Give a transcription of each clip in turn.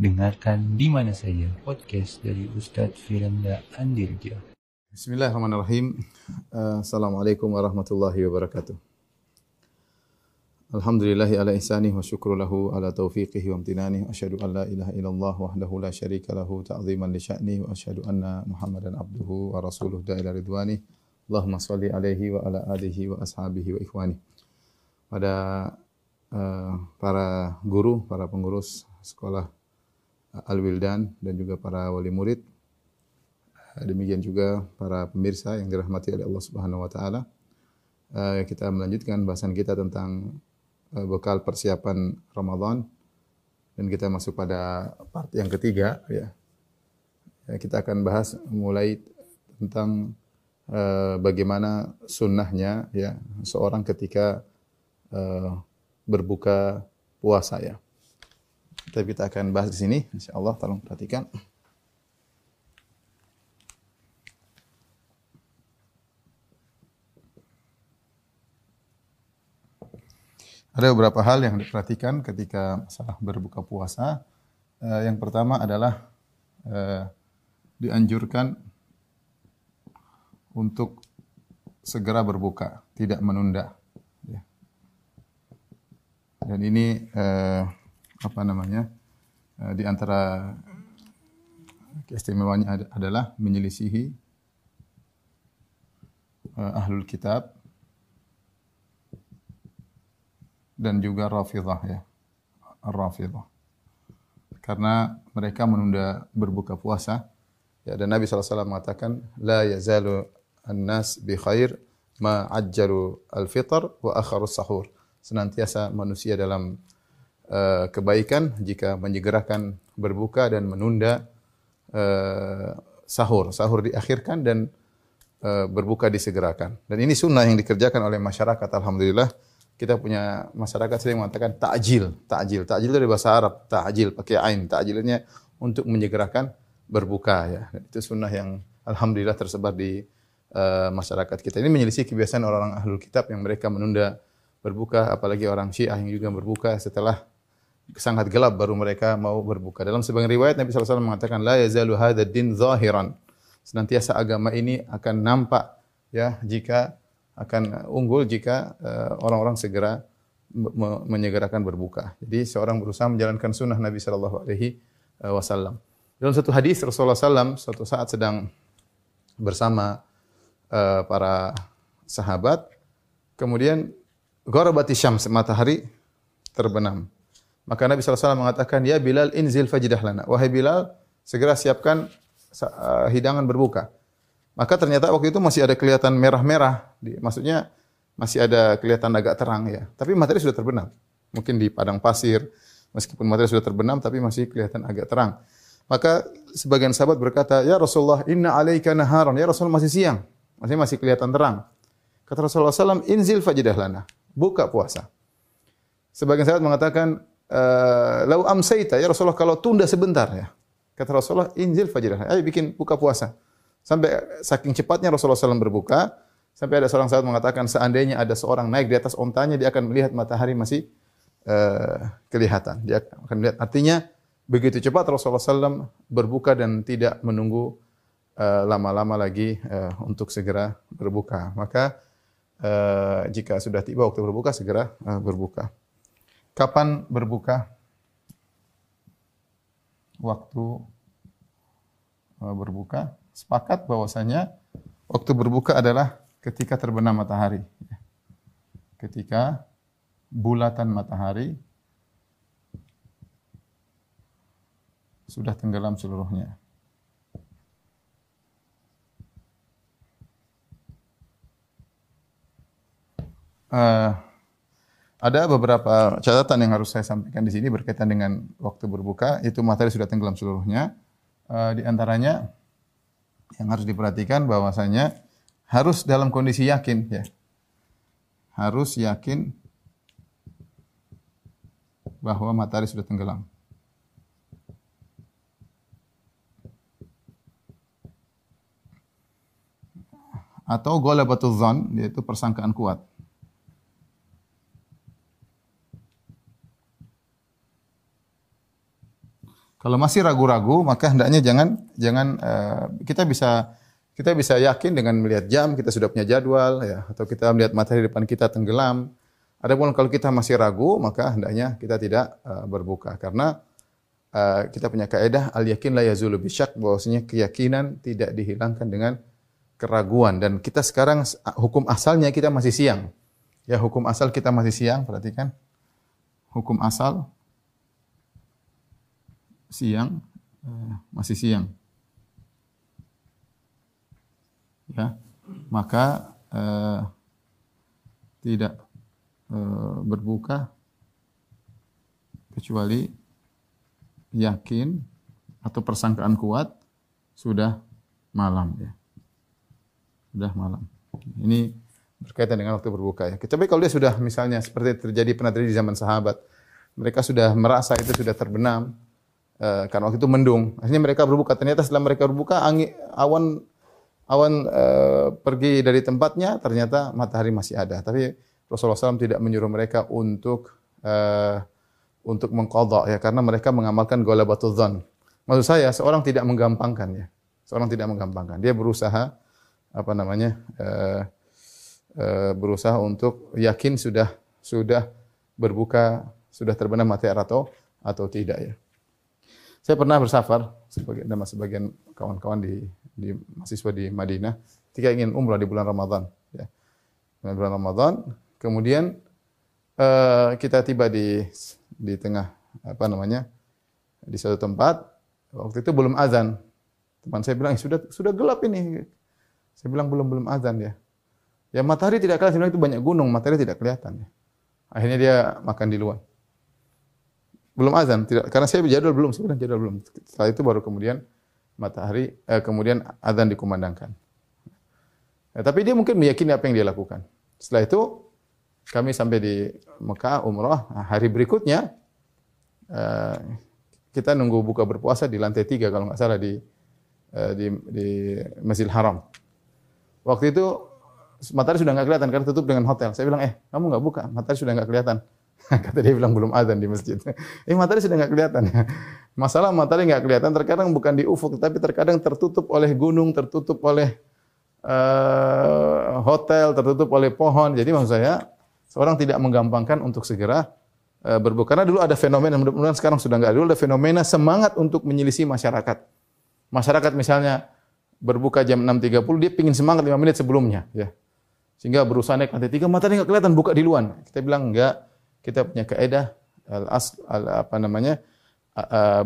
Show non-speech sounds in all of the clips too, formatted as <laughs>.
Dengarkan di mana saja podcast dari Ustadz Firanda Andirja. Bismillahirrahmanirrahim. Uh, Assalamualaikum warahmatullahi wabarakatuh. Alhamdulillahi ala ihsanih wa syukru lahu ala taufiqihi wa amtinanih. Asyhadu an la ilaha illallah wahdahu la syarika lahu ta'ziman li sya'nih wa asyhadu anna Muhammadan abduhu wa rasuluh da'ila ridwanih. Allahumma salli alaihi wa ala alihi wa ashabihi wa ikhwani. Pada uh, para guru, para pengurus sekolah Al-Wildan dan juga para wali murid. Demikian juga para pemirsa yang dirahmati oleh Allah Subhanahu wa taala. Eh, kita melanjutkan bahasan kita tentang eh, bekal persiapan Ramadan dan kita masuk pada part yang ketiga ya. Kita akan bahas mulai tentang eh, bagaimana sunnahnya ya seorang ketika berbuka puasa ya. Tapi kita akan bahas di sini, insyaallah tolong perhatikan. Ada beberapa hal yang diperhatikan ketika masalah berbuka puasa. Uh, yang pertama adalah uh, dianjurkan untuk segera berbuka, tidak menunda. Ya. Dan ini uh, apa namanya uh, di antara keistimewaannya adalah menyelisihi uh, ahlul kitab dan juga rafidah ya rafidah karena mereka menunda berbuka puasa ya dan Nabi SAW mengatakan la yazalu an-nas bi khair ma ajjalu al-fitr wa akharu sahur senantiasa manusia dalam uh, kebaikan jika menyegerakan berbuka dan menunda uh, sahur. Sahur diakhirkan dan uh, berbuka disegerakan. Dan ini sunnah yang dikerjakan oleh masyarakat. Alhamdulillah kita punya masyarakat sering mengatakan takjil, takjil. Takjil dari bahasa Arab, takjil pakai ain. Takjilnya untuk menyegerakan berbuka ya. Dan itu sunnah yang alhamdulillah tersebar di uh, masyarakat kita. Ini menyelisih kebiasaan orang-orang ahlul kitab yang mereka menunda berbuka, apalagi orang Syiah yang juga berbuka setelah sangat gelap baru mereka mau berbuka. Dalam sebagian riwayat Nabi SAW mengatakan la yazalu hadha din zahiran. Senantiasa agama ini akan nampak ya jika akan unggul jika uh, orang-orang segera me menyegerakan berbuka. Jadi seorang berusaha menjalankan sunnah Nabi Shallallahu Alaihi eh, Wasallam. Dalam satu hadis Rasulullah SAW suatu saat sedang bersama uh, para sahabat, kemudian gorobati syams matahari terbenam. Maka Nabi SAW mengatakan, Ya Bilal inzil fajidah lana. Wahai Bilal, segera siapkan uh, hidangan berbuka. Maka ternyata waktu itu masih ada kelihatan merah-merah. Maksudnya masih ada kelihatan agak terang ya. Tapi materi sudah terbenam. Mungkin di padang pasir, meskipun materi sudah terbenam, tapi masih kelihatan agak terang. Maka sebagian sahabat berkata, Ya Rasulullah, inna alaika naharon. Ya Rasulullah masih siang. Masih masih kelihatan terang. Kata Rasulullah SAW, inzil fajidah lana. Buka puasa. Sebagian sahabat mengatakan, lau amsaita ya Rasulullah kalau tunda sebentar ya. Kata Rasulullah, injil fajr. Ayo bikin buka puasa. Sampai saking cepatnya Rasulullah SAW berbuka, sampai ada seorang sahabat mengatakan seandainya ada seorang naik di atas ontanya, dia akan melihat matahari masih uh, kelihatan. Dia akan melihat. Artinya begitu cepat Rasulullah SAW berbuka dan tidak menunggu eh, lama-lama uh, lagi uh, untuk segera berbuka. Maka uh, jika sudah tiba waktu berbuka, segera uh, berbuka. Kapan berbuka? Waktu eh, berbuka. Sepakat bahwasanya waktu berbuka adalah ketika terbenam matahari. Ketika bulatan matahari sudah tenggelam seluruhnya. Uh, ada beberapa catatan yang harus saya sampaikan di sini berkaitan dengan waktu berbuka, itu materi sudah tenggelam seluruhnya. Uh, di antaranya yang harus diperhatikan bahwasanya harus dalam kondisi yakin ya. Harus yakin bahwa matahari sudah tenggelam. Atau golabatul zon, yaitu persangkaan kuat. Kalau masih ragu-ragu, maka hendaknya jangan jangan uh, kita bisa kita bisa yakin dengan melihat jam, kita sudah punya jadwal ya, atau kita melihat matahari depan kita tenggelam. Adapun kalau kita masih ragu, maka hendaknya kita tidak uh, berbuka karena uh, kita punya kaidah al yakin la yazulu bisyak bahwasanya keyakinan tidak dihilangkan dengan keraguan dan kita sekarang hukum asalnya kita masih siang. Ya, hukum asal kita masih siang, perhatikan. Hukum asal siang, eh, masih siang. Ya, maka eh, tidak eh, berbuka kecuali yakin atau persangkaan kuat sudah malam ya. Sudah malam. Ini berkaitan dengan waktu berbuka ya. Tapi kalau dia sudah misalnya seperti terjadi pernah terjadi di zaman sahabat, mereka sudah merasa itu sudah terbenam, Uh, karena waktu itu mendung. Akhirnya mereka berbuka. Ternyata setelah mereka berbuka, angin, awan awan uh, pergi dari tempatnya. Ternyata matahari masih ada. Tapi Rasulullah SAW tidak menyuruh mereka untuk uh, untuk mengkodok ya, karena mereka mengamalkan golabatul zon. Maksud saya, seorang tidak menggampangkan ya. Seorang tidak menggampangkan. Dia berusaha apa namanya uh, uh, berusaha untuk yakin sudah sudah berbuka, sudah terbenam matahari atau atau tidak ya. Saya pernah bersafar sebagai nama sebagian kawan-kawan di, di mahasiswa di Madinah ketika ingin umrah di bulan Ramadan. Ya. Di bulan Ramadan, kemudian uh, kita tiba di di tengah apa namanya di suatu tempat. Waktu itu belum azan. Teman saya bilang sudah sudah gelap ini. Saya bilang belum belum azan ya. Ya matahari tidak kelihatan itu banyak gunung, matahari tidak kelihatan ya. Akhirnya dia makan di luar. Belum azan, tidak karena saya jadwal belum, saya jadwal belum. Setelah itu baru kemudian matahari eh, kemudian azan dikumandangkan. Ya, tapi dia mungkin meyakini apa yang dia lakukan. Setelah itu kami sampai di Mekah umrah nah, hari berikutnya eh, kita nunggu buka berpuasa di lantai tiga kalau nggak salah di eh, di, di Masjidil Haram. Waktu itu matahari sudah nggak kelihatan karena tutup dengan hotel. Saya bilang, eh kamu nggak buka, matahari sudah nggak kelihatan. <laughs> Kata dia bilang belum azan di masjid. <laughs> Eh matahari sudah nggak kelihatan. Masalah matahari nggak kelihatan terkadang bukan di ufuk, tapi terkadang tertutup oleh gunung, tertutup oleh uh, hotel, tertutup oleh pohon. Jadi maksud saya seorang tidak menggampangkan untuk segera uh, berbuka. Karena dulu ada fenomena, mudah-mudahan sekarang sudah nggak. Dulu ada fenomena semangat untuk menyelisih masyarakat. Masyarakat misalnya berbuka jam 6.30, dia pingin semangat 5 menit sebelumnya. ya Sehingga berusaha naik lantai 3, matahari nggak kelihatan, buka di luar. Kita bilang enggak, kita punya kaidah al as al, apa namanya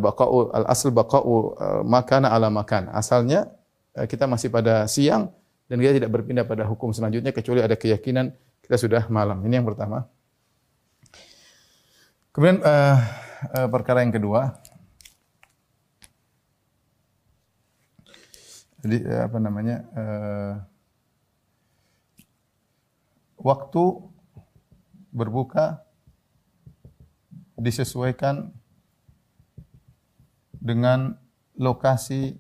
baqa'u al asl baqa'u makana ala makan. Asalnya kita masih pada siang dan kita tidak berpindah pada hukum selanjutnya kecuali ada keyakinan kita sudah malam. Ini yang pertama. Kemudian uh, uh, perkara yang kedua. Jadi apa namanya? Uh, waktu berbuka disesuaikan dengan lokasi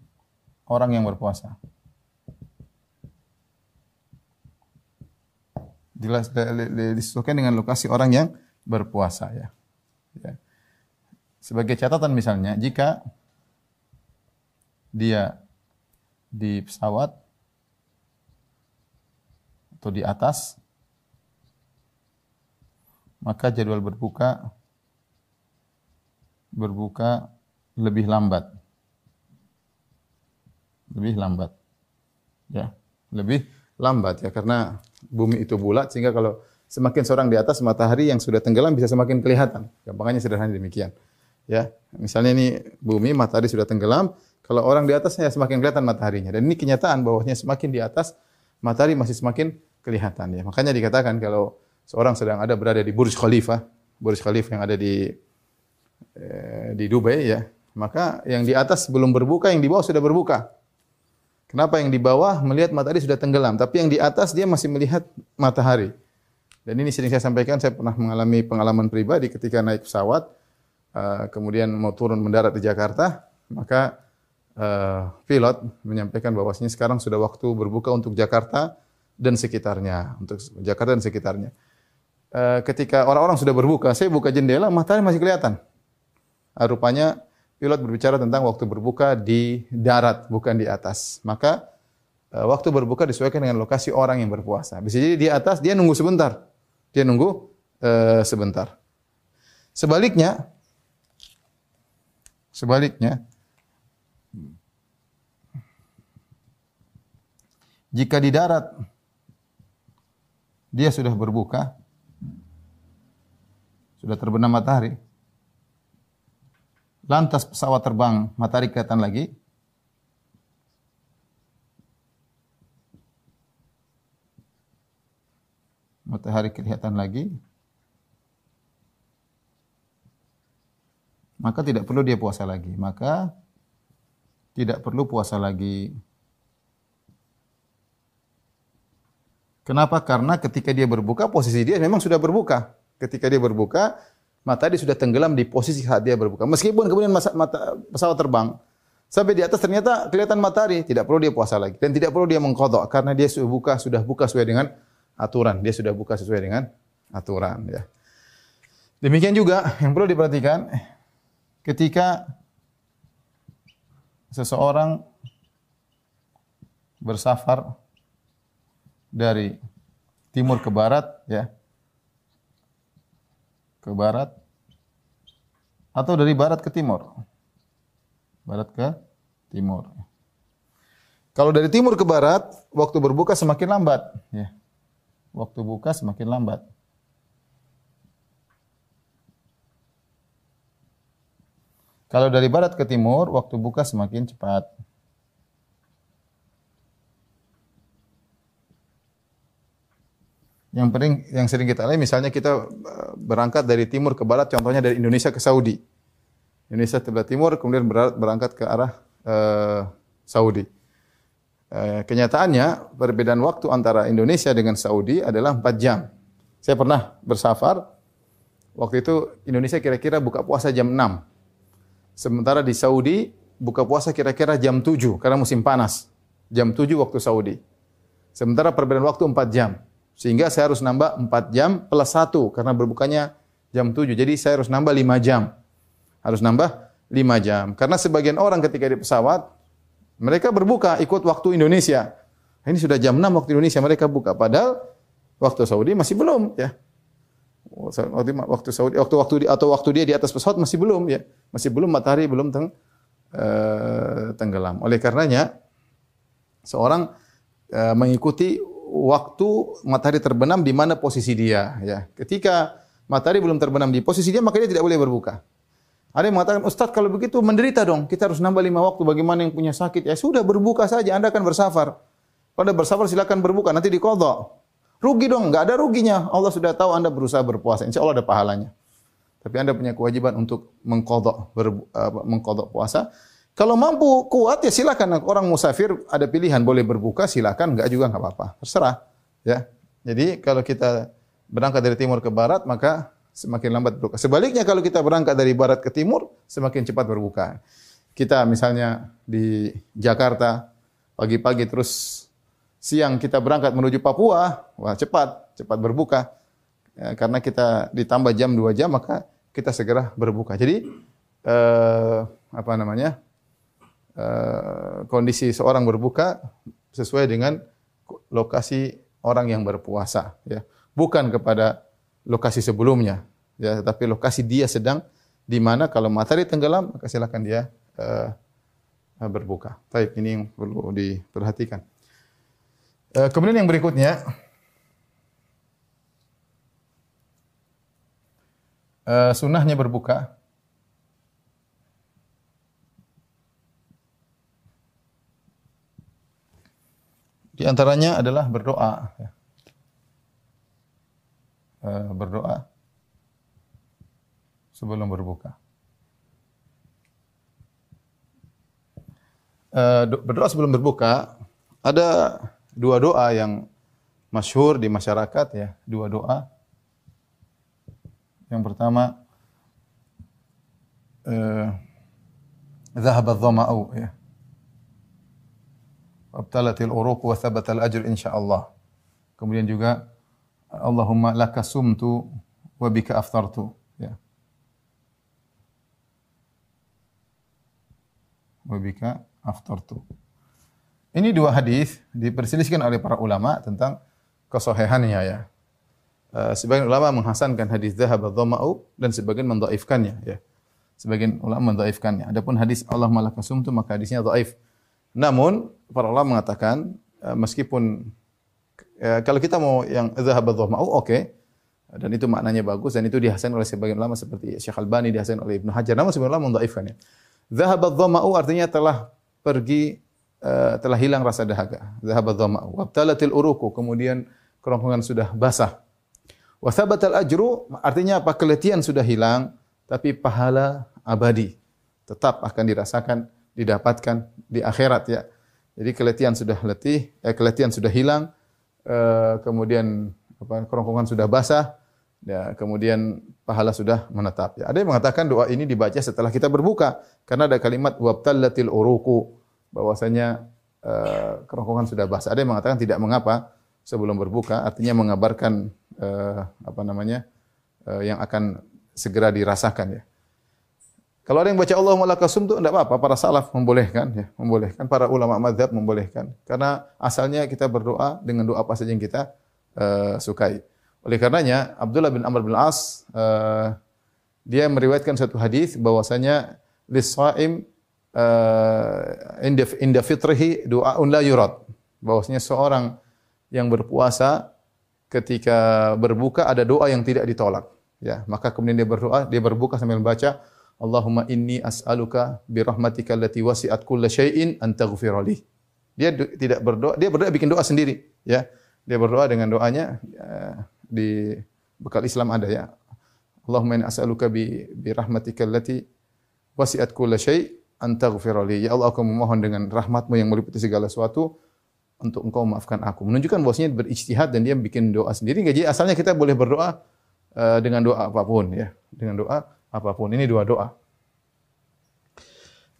orang yang berpuasa. disesuaikan dengan lokasi orang yang berpuasa ya. ya. Sebagai catatan misalnya, jika dia di pesawat atau di atas, maka jadwal berbuka berbuka lebih lambat. Lebih lambat. Ya, lebih lambat ya karena bumi itu bulat sehingga kalau semakin seorang di atas matahari yang sudah tenggelam bisa semakin kelihatan. Gampangnya sederhana demikian. Ya, misalnya ini bumi matahari sudah tenggelam, kalau orang di atasnya semakin kelihatan mataharinya. Dan ini kenyataan bahwasanya semakin di atas matahari masih semakin kelihatan ya. Makanya dikatakan kalau seorang sedang ada berada di Burj Khalifa, Burj Khalifa yang ada di di Dubai ya, maka yang di atas belum berbuka, yang di bawah sudah berbuka. Kenapa yang di bawah melihat matahari sudah tenggelam, tapi yang di atas dia masih melihat matahari. Dan ini sering saya sampaikan, saya pernah mengalami pengalaman pribadi ketika naik pesawat, uh, kemudian mau turun mendarat di Jakarta, maka uh, pilot menyampaikan bahwasanya sekarang sudah waktu berbuka untuk Jakarta dan sekitarnya, untuk Jakarta dan sekitarnya. Ketika orang-orang sudah berbuka, saya buka jendela, matahari masih kelihatan. Rupanya pilot berbicara tentang waktu berbuka di darat, bukan di atas. Maka eh, waktu berbuka disesuaikan dengan lokasi orang yang berpuasa. Bisa jadi di atas dia nunggu sebentar. Dia nunggu uh, sebentar. Sebaliknya, sebaliknya, jika di darat dia sudah berbuka, sudah terbenam matahari, lantas pesawat terbang, matahari kelihatan lagi, matahari kelihatan lagi, maka tidak perlu dia puasa lagi. Maka tidak perlu puasa lagi. Kenapa? Karena ketika dia berbuka, posisi dia memang sudah berbuka. Ketika dia berbuka, matahari sudah tenggelam di posisi saat dia berbuka. Meskipun kemudian masa, mata, pesawat terbang, sampai di atas ternyata kelihatan matahari, tidak perlu dia puasa lagi. Dan tidak perlu dia mengkodok, karena dia sudah buka, sudah buka sesuai dengan aturan. Dia sudah buka sesuai dengan aturan. Ya. Demikian juga yang perlu diperhatikan, ketika seseorang bersafar dari timur ke barat ya ke barat? Atau dari barat ke timur? Barat ke timur. Kalau dari timur ke barat waktu berbuka semakin lambat. Ya. Waktu buka semakin lambat. Kalau dari barat ke timur, waktu buka semakin cepat. Yang penting yang sering kita lihat misalnya kita eh, berangkat dari timur ke barat contohnya dari Indonesia ke Saudi. Indonesia sebelah timur kemudian berangkat ke arah uh, Saudi. Uh, kenyataannya perbedaan waktu antara Indonesia dengan Saudi adalah 4 jam. Saya pernah bersafar waktu itu Indonesia kira-kira buka puasa jam 6. Sementara di Saudi buka puasa kira-kira jam 7 karena musim panas. Jam 7 waktu Saudi. Sementara perbedaan waktu 4 jam. Sehingga saya harus nambah 4 jam plus 1 karena berbukanya jam 7. Jadi saya harus nambah 5 jam. Harus nambah 5 jam. Karena sebagian orang ketika di pesawat mereka berbuka ikut waktu Indonesia. Ini sudah jam 6 waktu Indonesia mereka buka padahal waktu Saudi masih belum ya waktu Saudi waktu waktu atau waktu dia di atas pesawat masih belum ya masih belum matahari belum teng, uh, tenggelam oleh karenanya seorang uh, mengikuti waktu matahari terbenam di mana posisi dia ya. Ketika matahari belum terbenam di posisi dia maka dia tidak boleh berbuka. Ada yang mengatakan Ustaz kalau begitu menderita dong. Kita harus nambah lima waktu. Bagaimana yang punya sakit? Ya sudah berbuka saja. Anda akan bersafar. Pada bersafar silakan berbuka. Nanti dikodok Rugi dong, nggak ada ruginya. Allah sudah tahu Anda berusaha berpuasa. Insya Allah ada pahalanya. Tapi Anda punya kewajiban untuk mengkodok, ber, uh, mengkodok puasa. Kalau mampu kuat ya silakan. Orang musafir ada pilihan boleh berbuka silakan, nggak juga nggak apa-apa. Terserah. Ya. Jadi kalau kita berangkat dari timur ke barat maka semakin lambat berbuka. Sebaliknya kalau kita berangkat dari barat ke timur semakin cepat berbuka. Kita misalnya di Jakarta pagi-pagi terus siang kita berangkat menuju Papua, wah cepat, cepat berbuka. Ya, karena kita ditambah jam dua jam maka kita segera berbuka. Jadi eh, apa namanya? Eh, kondisi seorang berbuka sesuai dengan lokasi orang yang berpuasa ya. Bukan kepada lokasi sebelumnya ya, tetapi lokasi dia sedang di mana kalau matahari tenggelam maka silakan dia eh, berbuka. Baik, ini yang perlu diperhatikan. Eh, kemudian yang berikutnya uh, sunnahnya berbuka. Di antaranya adalah berdoa. Ya. Eh, berdoa sebelum berbuka. Eh, berdoa sebelum berbuka ada dua doa yang masyhur di masyarakat ya, dua doa. Yang pertama eh zahaba ya. Wabtalatil uruq wa thabatal ajr insyaallah. Kemudian juga Allahumma laka sumtu wa bika aftartu ya. wa bika aftartu. Ini dua hadis diperselisihkan oleh para ulama tentang kesohihannya ya. Uh, sebagian ulama menghasankan hadis dzahab dhama'u dan sebagian mendhaifkannya ya. Sebagian ulama mendhaifkannya. Adapun hadis Allah malakasum maka hadisnya dhaif. Namun para ulama mengatakan uh, meskipun uh, kalau kita mau yang dzahab dhama'u oke okay. dan itu maknanya bagus dan itu dihasan oleh sebagian ulama seperti Syekh Albani dihasan oleh Ibnu Hajar. Namun sebagian ulama mendhaifkannya. Dzahab dhama'u artinya telah pergi uh, telah hilang rasa dahaga. Dzahab dhama'u. Wabtalatil uruku kemudian kerongkongan sudah basah. Wa thabatal ajru artinya apa? Keletihan sudah hilang tapi pahala abadi tetap akan dirasakan, didapatkan di akhirat ya. Jadi keletihan sudah letih, eh, keletihan sudah hilang, eh, kemudian apa, kerongkongan sudah basah, ya, kemudian pahala sudah menetap. Ya. Ada yang mengatakan doa ini dibaca setelah kita berbuka karena ada kalimat wabtallatil uruku bahwasanya eh, kerongkongan sudah basah. Ada yang mengatakan tidak mengapa sebelum berbuka, artinya mengabarkan uh, apa namanya uh, yang akan segera dirasakan ya. Kalau ada yang baca Allah malakasum itu tidak apa-apa, para salaf membolehkan ya, membolehkan, para ulama madhab membolehkan. Karena asalnya kita berdoa dengan doa apa saja yang kita uh, sukai. Oleh karenanya Abdullah bin Amr bin As uh, dia meriwayatkan satu hadis bahwasanya lisaim uh, inda inda fitrihi doaun la yurad. Bahwasanya seorang yang berpuasa ketika berbuka ada doa yang tidak ditolak. Ya, maka kemudian dia berdoa, dia berbuka sambil membaca Allahumma inni as'aluka bi rahmatika allati wasi'at kulla syai'in an taghfirali. Dia tidak berdoa, dia berdoa bikin doa sendiri, ya. Dia berdoa dengan doanya ya, di bekal Islam ada ya. Allahumma inni as'aluka bi bi rahmatika allati wasi'at kulla syai' an taghfirali. Ya Allah, aku memohon dengan rahmatmu yang meliputi segala sesuatu untuk engkau maafkan aku. Menunjukkan bahwasanya berijtihad dan dia bikin doa sendiri. Jadi asalnya kita boleh berdoa uh, dengan doa apa pun ya, dengan doa apa pun. Ini dua doa.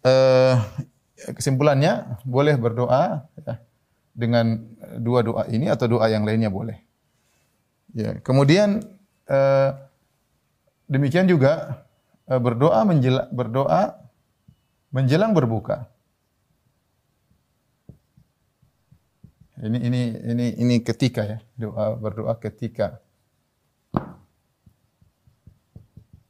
Uh, kesimpulannya boleh berdoa ya, dengan dua doa ini atau doa yang lainnya boleh. Ya, kemudian uh, demikian juga uh, berdoa menjela, berdoa menjelang berbuka. Ini ini ini ini ketika ya, doa berdoa ketika.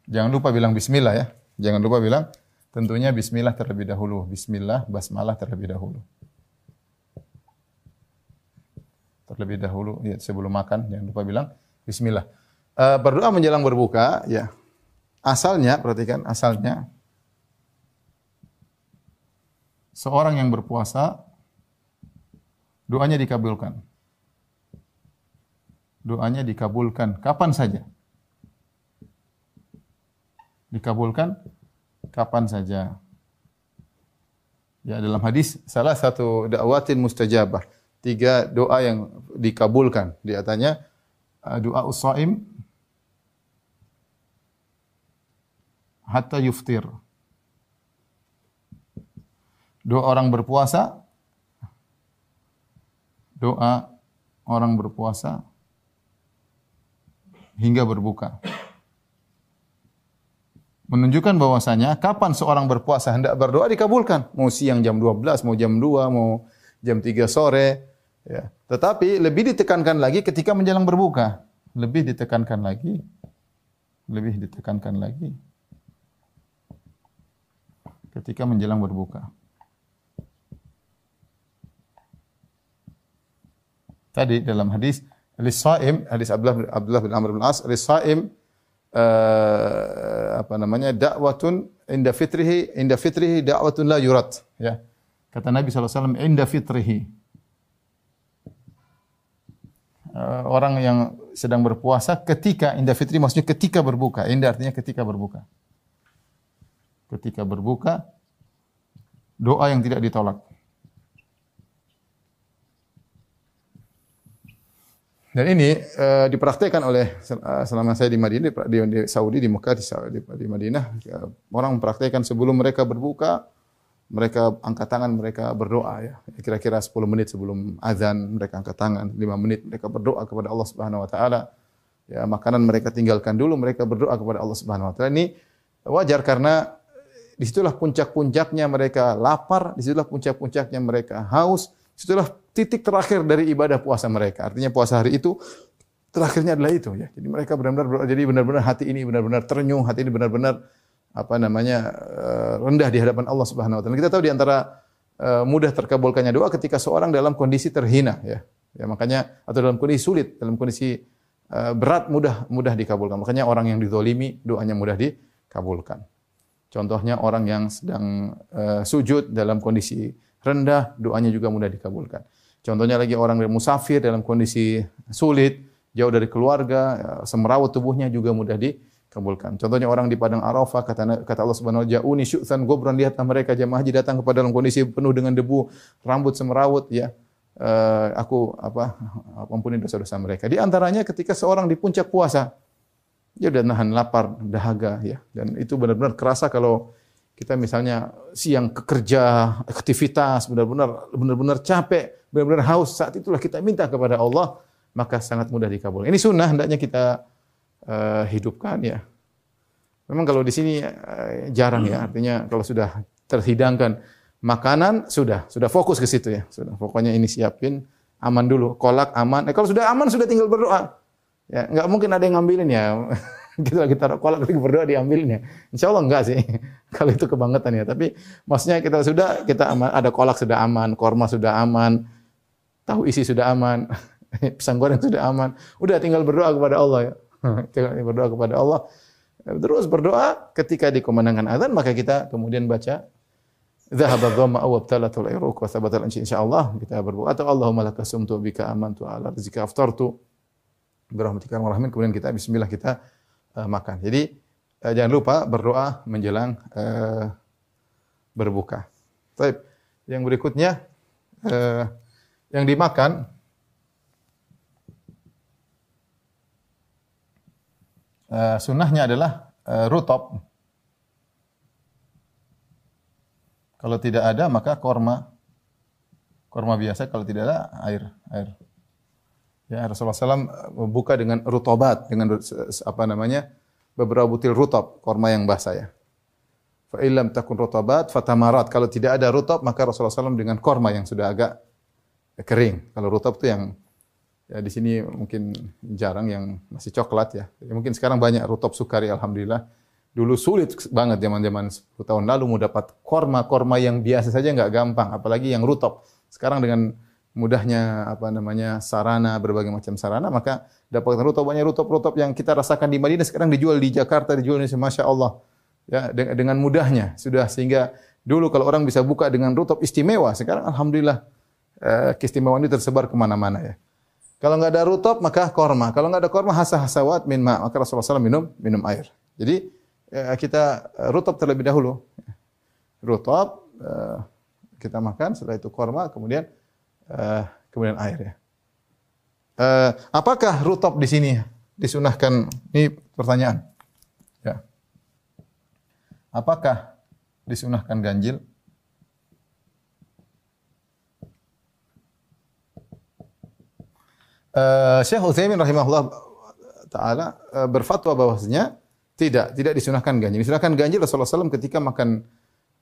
Jangan lupa bilang bismillah ya. Jangan lupa bilang tentunya bismillah terlebih dahulu. Bismillah, basmalah terlebih dahulu. Terlebih dahulu ya sebelum makan jangan lupa bilang bismillah. Uh, berdoa menjelang berbuka ya. Asalnya perhatikan asalnya seorang yang berpuasa doanya dikabulkan. Doanya dikabulkan kapan saja. Dikabulkan kapan saja. Ya dalam hadis salah satu dakwatin mustajabah. Tiga doa yang dikabulkan. Di antaranya uh, doa usaim hatta yuftir. Doa orang berpuasa doa orang berpuasa hingga berbuka. Menunjukkan bahwasanya kapan seorang berpuasa hendak berdoa dikabulkan. Mau siang jam 12, mau jam 2, mau jam 3 sore. Ya. Tetapi lebih ditekankan lagi ketika menjelang berbuka. Lebih ditekankan lagi. Lebih ditekankan lagi. Ketika menjelang berbuka. Tadi dalam hadis Lisaim, hadis Abdullah, Abdullah bin Amr bin As, Lisaim uh, apa namanya? dakwatun inda fitrihi inda fitrihi dakwatun la yurat ya. Kata Nabi SAW, inda fitrihi. Uh, orang yang sedang berpuasa ketika inda fitri maksudnya ketika berbuka. Inda artinya ketika berbuka. Ketika berbuka doa yang tidak ditolak. Dan ini uh, dipraktekkan oleh uh, selama saya di Madinah, di, di Saudi, di Mekah, di, di, di Madinah, ya, orang mempraktekkan sebelum mereka berbuka, mereka angkat tangan, mereka berdoa ya. Kira-kira 10 menit sebelum azan mereka angkat tangan, 5 menit mereka berdoa kepada Allah Subhanahu wa taala. Ya, makanan mereka tinggalkan dulu, mereka berdoa kepada Allah Subhanahu wa taala. Ini wajar karena di situlah puncak-puncaknya mereka lapar, di situlah puncak-puncaknya mereka haus, di situlah titik terakhir dari ibadah puasa mereka. Artinya puasa hari itu terakhirnya adalah itu ya. Jadi mereka benar-benar jadi benar-benar hati ini benar-benar terenyuh, hati ini benar-benar apa namanya eh, rendah di hadapan Allah Subhanahu wa taala. Kita tahu di antara eh, mudah terkabulkannya doa ketika seorang dalam kondisi terhina ya. Ya makanya atau dalam kondisi sulit, dalam kondisi uh, berat mudah mudah dikabulkan. Makanya orang yang dizolimi doanya mudah dikabulkan. Contohnya orang yang sedang sujud dalam kondisi rendah, doanya juga mudah dikabulkan. Contohnya lagi orang yang musafir dalam kondisi sulit, jauh dari keluarga, uh, semrawut tubuhnya juga mudah dikabulkan. Contohnya orang di padang Arafah kata kata Allah Subhanahu wa "Ja'uni syu'than gobran lihatlah mereka jemaah haji datang kepada dalam kondisi penuh dengan debu, rambut semrawut ya uh, aku apa ampuni dosa-dosa mereka. Di antaranya ketika seorang di puncak puasa, dia sudah nahan lapar, dahaga ya. Dan itu benar-benar kerasa kalau kita misalnya siang kerja, aktivitas, benar-benar benar-benar capek, benar-benar haus, saat itulah kita minta kepada Allah, maka sangat mudah dikabul. Ini sunnah hendaknya kita uh, hidupkan ya. Memang kalau di sini uh, jarang ya, artinya kalau sudah terhidangkan makanan sudah, sudah fokus ke situ ya. Sudah, pokoknya ini siapin, aman dulu, kolak aman. Eh kalau sudah aman sudah tinggal berdoa. Ya, nggak mungkin ada yang ngambilin ya. <laughs> gitu lagi taruh kolak lagi berdoa diambilin ya. Insya Allah enggak sih. <laughs> kalau itu kebangetan ya. Tapi maksudnya kita sudah kita aman, ada kolak sudah aman, korma sudah aman, tahu isi sudah aman, <laughs> pisang goreng sudah aman. Udah tinggal berdoa kepada Allah ya. <laughs> tinggal berdoa kepada Allah. Terus berdoa ketika dikumandangkan azan maka kita kemudian baca Dhahaba dhamma aw abtalatul iruq wa thabatal insyaallah kita berdoa atau Allahumma laka sumtu bika amantu ala rizqika aftartu birahmatika rahmin kemudian kita bismillah kita uh, makan. Jadi uh, jangan lupa berdoa menjelang uh, berbuka. Baik. Yang berikutnya yang dimakan uh, sunnahnya adalah uh, rutop Kalau tidak ada maka korma. Korma biasa kalau tidak ada air, air. Ya Rasulullah SAW buka dengan rutobat dengan apa namanya beberapa butil rutop korma yang basah ya. Fa illam takun rutobat fatamarat. Kalau tidak ada rutop maka Rasulullah SAW dengan korma yang sudah agak kering. Kalau rutop itu yang ya di sini mungkin jarang yang masih coklat ya. ya mungkin sekarang banyak rutop sukari alhamdulillah. Dulu sulit banget zaman-zaman 10 tahun lalu mau dapat korma-korma yang biasa saja nggak gampang, apalagi yang rutop. Sekarang dengan mudahnya apa namanya sarana berbagai macam sarana maka dapatkan rutop banyak rutop-rutop yang kita rasakan di Madinah sekarang dijual di Jakarta dijual di Masya Allah ya dengan mudahnya sudah sehingga dulu kalau orang bisa buka dengan rutop istimewa sekarang alhamdulillah keistimewaan ini tersebar ke mana-mana ya kalau nggak ada rutop maka korma kalau nggak ada korma hasah hasawat min ma maka Rasulullah SAW minum minum air jadi Eh, kita eh, rutop terlebih dahulu. Rutop eh, kita makan, setelah itu korma, kemudian kemudian air ya. apakah rutop di sini disunahkan? Ini pertanyaan. Ya. Apakah disunahkan ganjil? Uh, Syekh Utsaimin rahimahullah taala uh, berfatwa bahwasanya tidak, tidak disunahkan ganjil. Disunahkan ganjil Rasulullah SAW ketika makan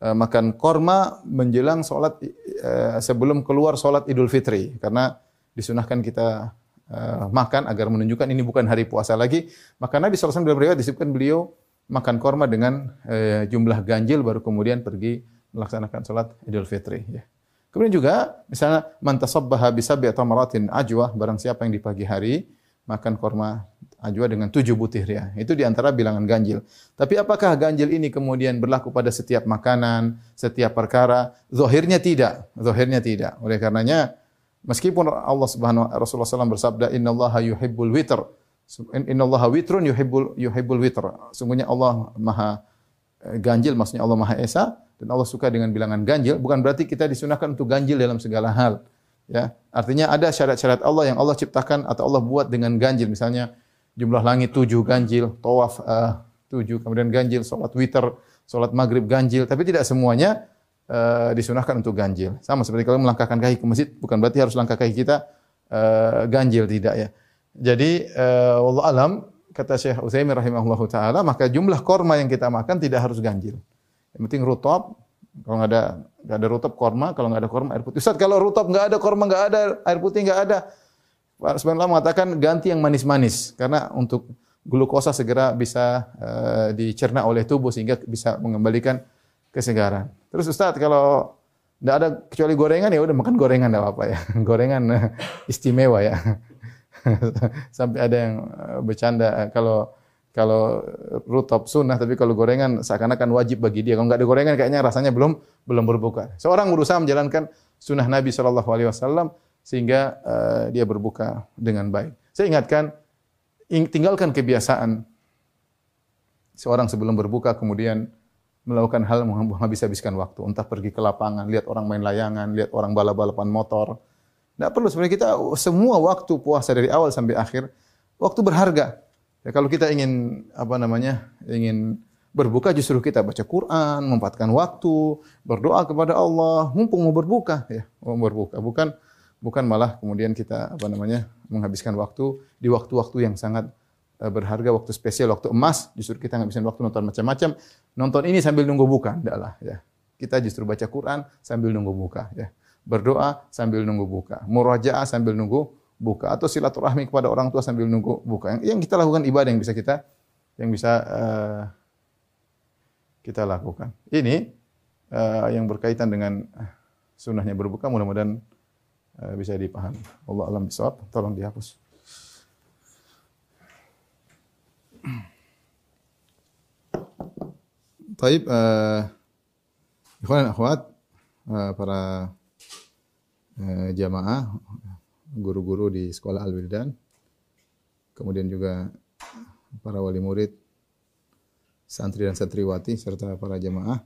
uh, makan korma menjelang sholat uh, sebelum keluar sholat Idul Fitri. Karena disunahkan kita uh, makan agar menunjukkan ini bukan hari puasa lagi. Maka Nabi SAW dalam riwayat disebutkan beliau makan korma dengan uh, jumlah ganjil baru kemudian pergi melaksanakan sholat Idul Fitri. Ya. Kemudian juga misalnya mantasabbaha bisabi atau maratin ajwa barang siapa yang di pagi hari makan korma ajwa dengan tujuh butir ya. Itu di antara bilangan ganjil. Tapi apakah ganjil ini kemudian berlaku pada setiap makanan, setiap perkara? Zohirnya tidak. Zohirnya tidak. Oleh karenanya, meskipun Allah Subhanahu Rasulullah SAW bersabda, Inna Allah yuhibbul witr. Inna Allah witrun yuhibbul, yuhibbul witr. Sungguhnya Allah maha eh, ganjil, maksudnya Allah maha esa. Dan Allah suka dengan bilangan ganjil. Bukan berarti kita disunahkan untuk ganjil dalam segala hal. Ya, artinya ada syarat-syarat Allah yang Allah ciptakan atau Allah buat dengan ganjil. Misalnya jumlah langit tujuh ganjil, tawaf uh, tujuh, kemudian ganjil, sholat witir, sholat maghrib ganjil. Tapi tidak semuanya uh, disunahkan untuk ganjil. Sama seperti kalau melangkahkan kaki ke masjid, bukan berarti harus langkah kaki kita uh, ganjil tidak ya. Jadi uh, Allah alam kata Syekh Utsaimin rahimahullah taala maka jumlah korma yang kita makan tidak harus ganjil. Yang penting rutop. Kalau nggak ada nggak ada rutop korma, kalau nggak ada korma air putih. Ustaz kalau rutop nggak ada korma nggak ada air putih nggak ada. Pak Subhanallah mengatakan ganti yang manis-manis karena untuk glukosa segera bisa uh, dicerna oleh tubuh sehingga bisa mengembalikan kesegaran. Terus Ustaz kalau tidak ada kecuali gorengan ya udah makan gorengan tidak apa-apa ya. <laughs> Gorengan uh, istimewa ya. <laughs> Sampai ada yang uh, bercanda kalau kalau rutop sunnah tapi kalau gorengan seakan-akan wajib bagi dia. Kalau nggak ada gorengan kayaknya rasanya belum belum berbuka. Seorang berusaha menjalankan sunnah Nabi Shallallahu Alaihi Wasallam sehingga uh, dia berbuka dengan baik. Saya ingatkan tinggalkan kebiasaan seorang sebelum berbuka kemudian melakukan hal menghabis-habiskan waktu. Entah pergi ke lapangan, lihat orang main layangan, lihat orang balap-balapan motor. Tidak perlu sebenarnya kita semua waktu puasa dari awal sampai akhir waktu berharga. Ya, kalau kita ingin apa namanya ingin berbuka justru kita baca Quran, memanfaatkan waktu, berdoa kepada Allah, mumpung mau berbuka ya, mau berbuka bukan bukan malah kemudian kita apa namanya menghabiskan waktu di waktu-waktu yang sangat uh, berharga, waktu spesial, waktu emas, justru kita ngabisin waktu nonton macam-macam. Nonton ini sambil nunggu buka, enggak ya. Kita justru baca Quran sambil nunggu buka ya. Berdoa sambil nunggu buka, murajaah sambil nunggu buka atau silaturahmi kepada orang tua sambil nunggu buka. Yang, yang kita lakukan ibadah yang bisa kita yang bisa uh, kita lakukan. Ini uh, yang berkaitan dengan sunnahnya berbuka mudah-mudahan Eh, bisa dipahami. Allah alam bisawab, tolong dihapus. Taib, uh, ikhwan akhwat, uh, para uh, jamaah, guru-guru di sekolah Al-Wildan, kemudian juga para wali murid, santri dan santriwati, serta para jamaah.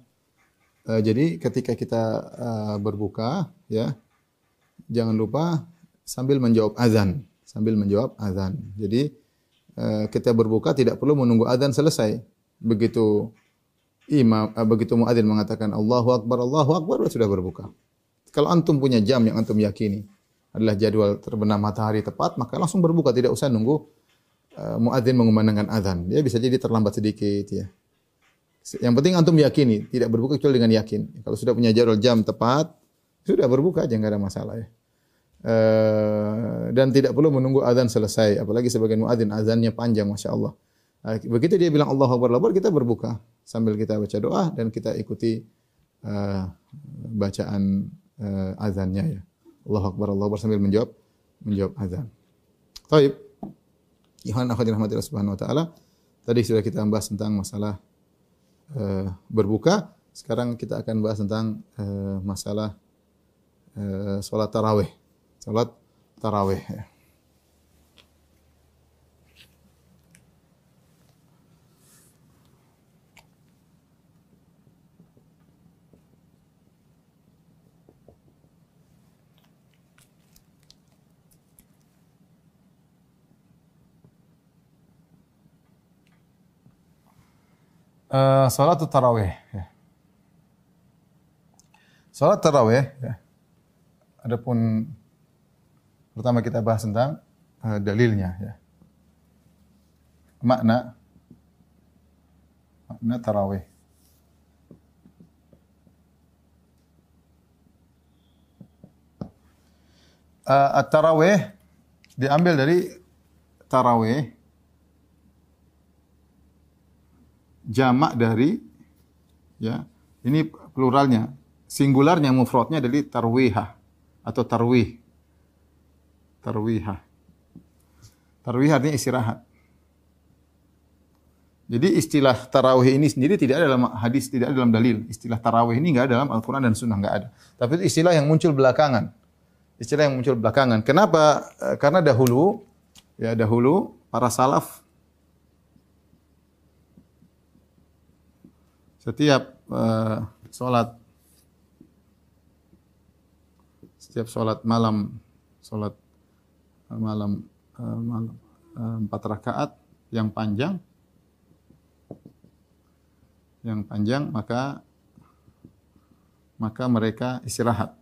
Uh, jadi ketika kita uh, berbuka, ya, jangan lupa sambil menjawab azan, sambil menjawab azan. Jadi eh, kita berbuka tidak perlu menunggu azan selesai. Begitu imam eh, begitu muadzin mengatakan Allahu akbar Allahu akbar sudah berbuka. Kalau antum punya jam yang antum yakini adalah jadwal terbenam matahari tepat, maka langsung berbuka tidak usah nunggu uh, muadzin mengumandangkan azan. Dia bisa jadi terlambat sedikit ya. Yang penting antum yakini, tidak berbuka kecuali dengan yakin. Kalau sudah punya jadwal jam tepat, sudah berbuka aja nggak ada masalah ya. Uh, dan tidak perlu menunggu azan selesai. Apalagi sebagian muadzin azannya panjang, masya Allah. Uh, begitu dia bilang Allah Akbar, Allah kita berbuka sambil kita baca doa dan kita ikuti uh, bacaan uh, azannya ya. Allah Akbar, Allah Akbar sambil menjawab menjawab azan. Taib. Ikhwan akhwati rahmatillah subhanahu wa ta'ala. Tadi sudah kita bahas tentang masalah uh, berbuka. Sekarang kita akan bahas tentang uh, masalah Eh, sholat tarawih. Sholat tarawih. Ya. Uh, salat tarawih. Ya. Salat tarawih ya. Adapun pertama kita bahas tentang uh, dalilnya ya. Makna makna tarawih. Uh, at-tarawih diambil dari tarawih jamak dari ya ini pluralnya singularnya mufradnya dari tarwihah atau tarwih. Tarwihah. Tarwih artinya istirahat. Jadi istilah tarawih ini sendiri tidak ada dalam hadis, tidak ada dalam dalil. Istilah tarawih ini enggak ada dalam Al-Quran dan Sunnah, enggak ada. Tapi itu istilah yang muncul belakangan. Istilah yang muncul belakangan. Kenapa? Eh, karena dahulu, ya dahulu para salaf setiap uh, sholat setiap sholat malam, sholat eh, malam, uh, malam empat rakaat yang panjang, yang panjang maka maka mereka istirahat.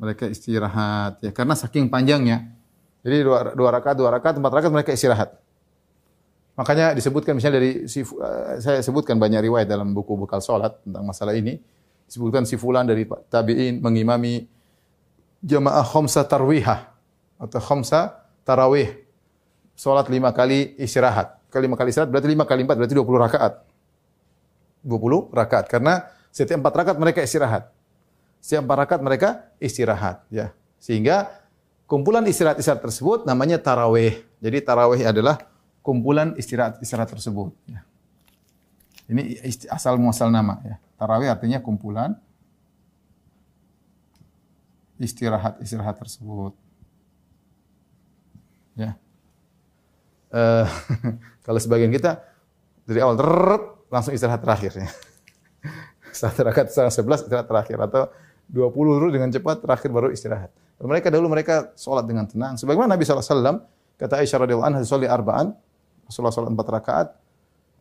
Mereka istirahat ya karena saking panjangnya. Jadi dua, dua rakaat, dua rakaat, empat rakaat mereka istirahat. Makanya disebutkan misalnya dari si, uh, saya sebutkan banyak riwayat dalam buku bekal salat tentang masalah ini. Disebutkan si fulan dari tabi'in mengimami jamaah khamsa tarwihah atau khamsa tarawih. Salat lima kali istirahat. Kali lima kali istirahat berarti lima kali empat berarti dua puluh rakaat. Dua puluh rakaat karena setiap empat rakaat mereka istirahat. Setiap empat rakaat mereka istirahat ya. Sehingga kumpulan istirahat-istirahat tersebut namanya tarawih. Jadi tarawih adalah kumpulan istirahat-istirahat tersebut. Ya. Ini asal muasal nama ya. Tarawih artinya kumpulan istirahat-istirahat tersebut. Ya. Uh, <laughs> kalau sebagian kita dari awal terrrr, langsung istirahat terakhir ya. Satu rakaat setengah 11 istirahat terakhir atau 20 dulu dengan cepat terakhir baru istirahat. Mereka dahulu mereka sholat dengan tenang. Sebagaimana Nabi SAW kata Aisyah radhiyallahu anha sholat arba'an Rasulullah sholat empat rakaat.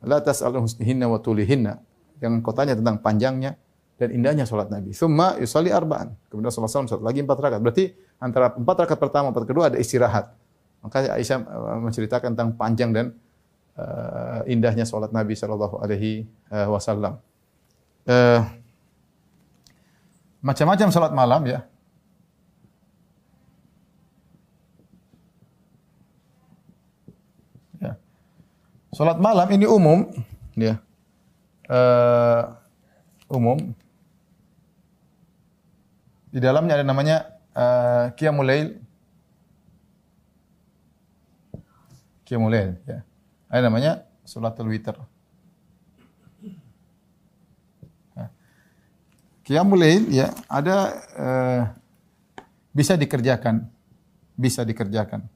La tas'al husnihinna wa tulihinna. Yang kotanya tentang panjangnya dan indahnya sholat Nabi. Thumma yusalli arba'an. Kemudian Rasulullah SAW sholat lagi empat rakaat. Berarti antara empat rakaat pertama empat kedua ada istirahat. Maka Aisyah uh, menceritakan tentang panjang dan uh, indahnya sholat Nabi Shallallahu Alaihi uh, Wasallam. Uh, macam-macam sholat malam ya. Salat malam ini umum, ya. Uh, umum. Di dalamnya ada namanya uh, Qiyamul Lail. Qiyamul Lail, ya. Ada namanya Salatul Witr. Ya. Qiyamul Lail ya, ada uh, bisa dikerjakan. Bisa dikerjakan.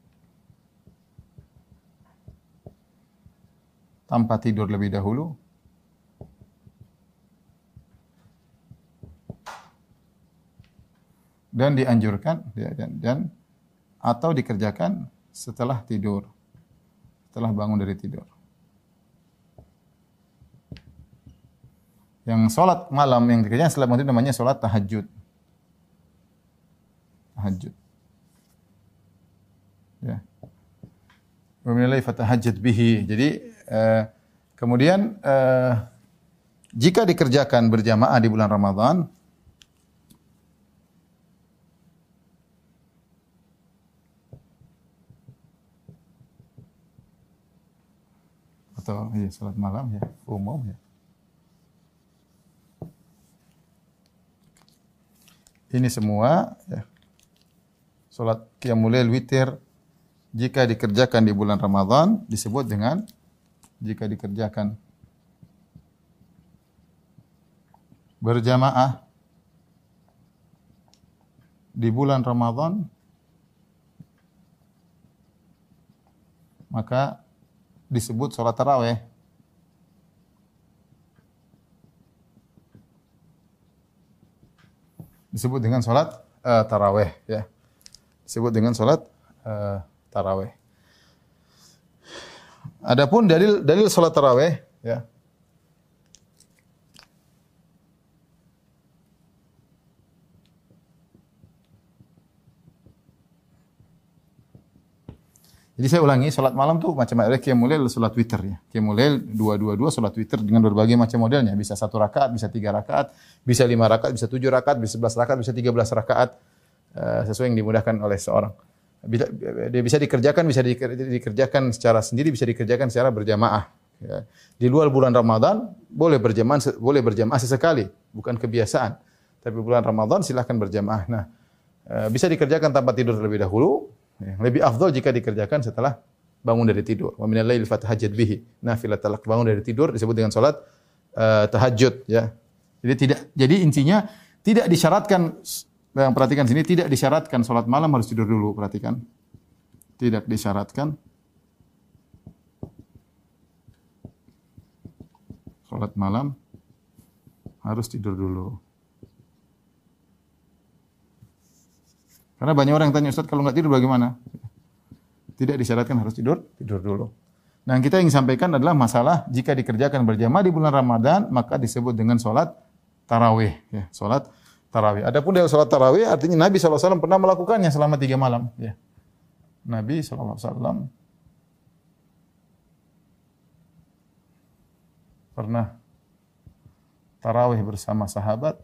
Tanpa tidur lebih dahulu? Dan dianjurkan ya, dan, dan atau dikerjakan setelah tidur, setelah bangun dari tidur. Yang sholat malam yang dikerjakan setelah bangun namanya sholat tahajud. Tahajud. Ya. Wa bihi. Jadi Eh, kemudian eh, jika dikerjakan berjamaah di bulan Ramadan atau ya, salat malam ya umum ya. Ini semua ya. Salat qiyamul lail witir jika dikerjakan di bulan Ramadan disebut dengan jika dikerjakan berjamaah di bulan Ramadan maka disebut sholat taraweh. Disebut dengan sholat uh, taraweh ya. Disebut dengan sholat uh, taraweh. Adapun dalil dalil salat tarawih ya. Jadi saya ulangi, salat malam tuh macam ada lail, salat witir ya. Qiyamul lail dua-dua-dua salat witir dengan berbagai macam modelnya. Bisa satu rakaat, bisa tiga rakaat, bisa lima rakaat, bisa tujuh rakaat, bisa sebelas rakaat, bisa tiga belas rakaat. Uh, sesuai yang dimudahkan oleh seorang dia bisa dikerjakan bisa dikerjakan secara sendiri bisa dikerjakan secara berjamaah ya. di luar bulan Ramadan boleh berjamaah boleh berjamaah sesekali bukan kebiasaan. Tapi bulan Ramadan silahkan berjamaah. Nah eh, bisa dikerjakan tanpa tidur terlebih dahulu ya. lebih afdol jika dikerjakan setelah bangun dari tidur. Wa minal lail fatahajjad bihi. Talak bangun dari tidur disebut dengan salat uh, tahajud ya. Jadi tidak jadi intinya tidak disyaratkan yang perhatikan sini tidak disyaratkan sholat malam harus tidur dulu. Perhatikan. Tidak disyaratkan. Sholat malam harus tidur dulu. Karena banyak orang yang tanya, Ustaz kalau nggak tidur bagaimana? Tidak disyaratkan harus tidur, tidur dulu. Nah, yang kita ingin sampaikan adalah masalah jika dikerjakan berjamaah di bulan Ramadan, maka disebut dengan sholat tarawih. Ya, sholat tarawih. Adapun dari salat tarawih artinya Nabi SAW pernah melakukannya selama tiga malam. Ya. Nabi SAW pernah tarawih bersama sahabat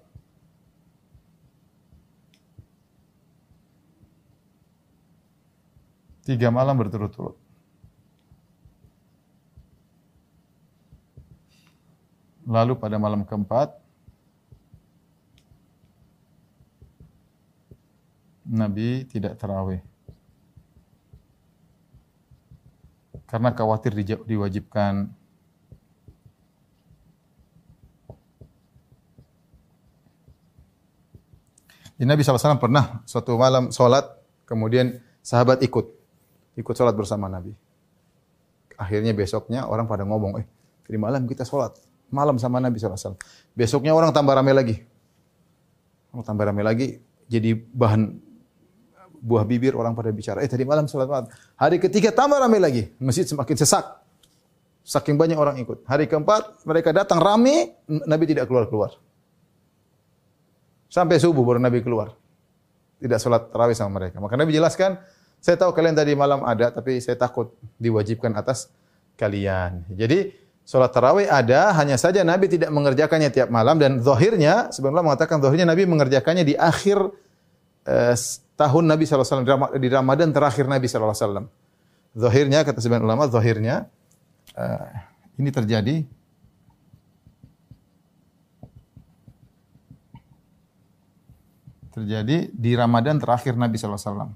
tiga malam berturut-turut. Lalu pada malam keempat, Nabi tidak terawih. Karena khawatir diwajibkan. Jadi Nabi SAW pernah suatu malam sholat, kemudian sahabat ikut. Ikut sholat bersama Nabi. Akhirnya besoknya orang pada ngomong, eh, di malam kita sholat malam sama Nabi SAW. Besoknya orang tambah ramai lagi. Orang tambah ramai lagi, jadi bahan buah bibir orang pada bicara. Eh tadi malam sholat malam. Hari ketiga tambah ramai lagi. Masjid semakin sesak. Saking banyak orang ikut. Hari keempat mereka datang ramai, Nabi tidak keluar-keluar. Sampai subuh baru Nabi keluar. Tidak sholat tarawih sama mereka. Maka Nabi jelaskan, saya tahu kalian tadi malam ada, tapi saya takut diwajibkan atas kalian. Jadi Salat tarawih ada, hanya saja Nabi tidak mengerjakannya tiap malam dan zahirnya, sebenarnya mengatakan zahirnya Nabi mengerjakannya di akhir eh, tahun Nabi SAW, di Ramadan terakhir Nabi SAW. Zahirnya, kata sebagian ulama, zahirnya, eh, ini terjadi terjadi di Ramadan terakhir Nabi SAW.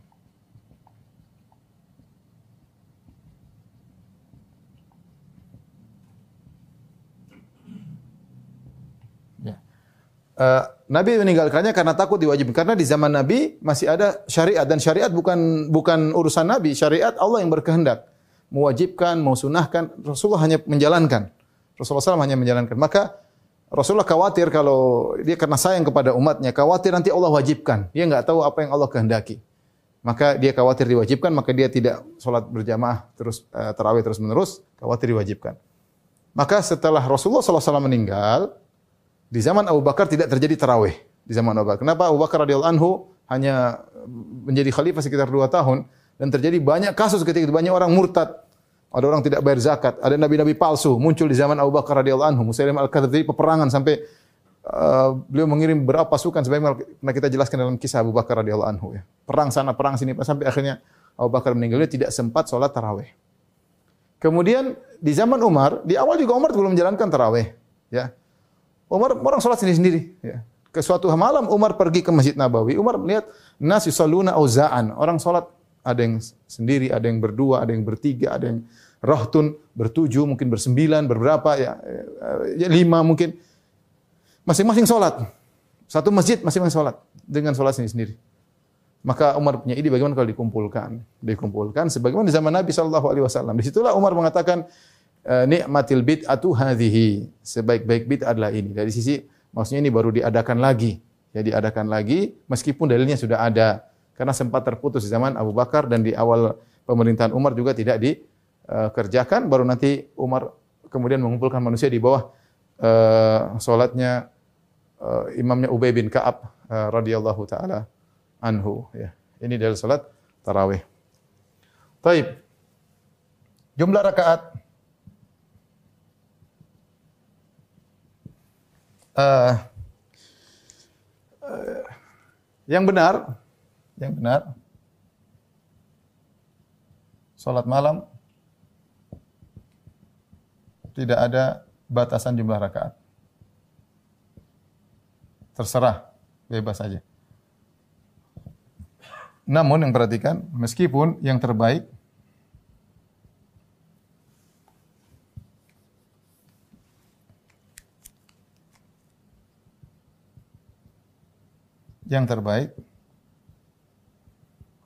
Uh, Nabi meninggalkannya karena takut diwajibkan. Karena di zaman Nabi masih ada syariat dan syariat bukan bukan urusan Nabi, syariat Allah yang berkehendak. Mewajibkan, mau sunahkan, Rasulullah hanya menjalankan. Rasulullah SAW hanya menjalankan. Maka Rasulullah khawatir kalau dia karena sayang kepada umatnya, khawatir nanti Allah wajibkan. Dia nggak tahu apa yang Allah kehendaki. Maka dia khawatir diwajibkan, maka dia tidak sholat berjamaah terus uh, tarawih terus menerus, khawatir diwajibkan. Maka setelah Rasulullah SAW meninggal, di zaman Abu Bakar tidak terjadi tarawih di zaman Abu Bakar. Kenapa Abu Bakar radhiyallahu anhu hanya menjadi khalifah sekitar dua tahun dan terjadi banyak kasus ketika itu banyak orang murtad. Ada orang tidak bayar zakat, ada nabi-nabi palsu muncul di zaman Abu Bakar radhiyallahu anhu. Musailim al-Kadzdzab peperangan sampai uh, beliau mengirim berapa pasukan sebagaimana kita jelaskan dalam kisah Abu Bakar radhiyallahu anhu ya. Perang sana, perang sini sampai akhirnya Abu Bakar meninggal dia tidak sempat sholat tarawih. Kemudian di zaman Umar, di awal juga Umar belum menjalankan tarawih, ya. Umar orang sholat sendiri-sendiri. Ya. Ke suatu malam Umar pergi ke Masjid Nabawi. Umar melihat nas yusalluna auzaan. Orang sholat ada yang sendiri, ada yang berdua, ada yang bertiga, ada yang rohtun bertujuh, mungkin bersembilan, berberapa ya, ya lima mungkin. Masing-masing sholat. Satu masjid masing-masing sholat dengan sholat sendiri-sendiri. Maka Umar punya ide bagaimana kalau dikumpulkan. Dikumpulkan sebagaimana di zaman Nabi Shallallahu Alaihi Wasallam. Di situlah Umar mengatakan, nikmatil bid'atu hadhihi. Sebaik-baik bid'ah adalah ini. Dari sisi maksudnya ini baru diadakan lagi. Ya diadakan lagi meskipun dalilnya sudah ada. Karena sempat terputus di zaman Abu Bakar dan di awal pemerintahan Umar juga tidak dikerjakan. Baru nanti Umar kemudian mengumpulkan manusia di bawah uh, solatnya uh, imamnya Ubay bin Ka'ab uh, radhiyallahu taala anhu ya. Ini dari salat tarawih. Taib. Jumlah rakaat uh, uh, yang benar, yang benar, sholat malam tidak ada batasan jumlah rakaat. Terserah, bebas saja. Namun yang perhatikan, meskipun yang terbaik yang terbaik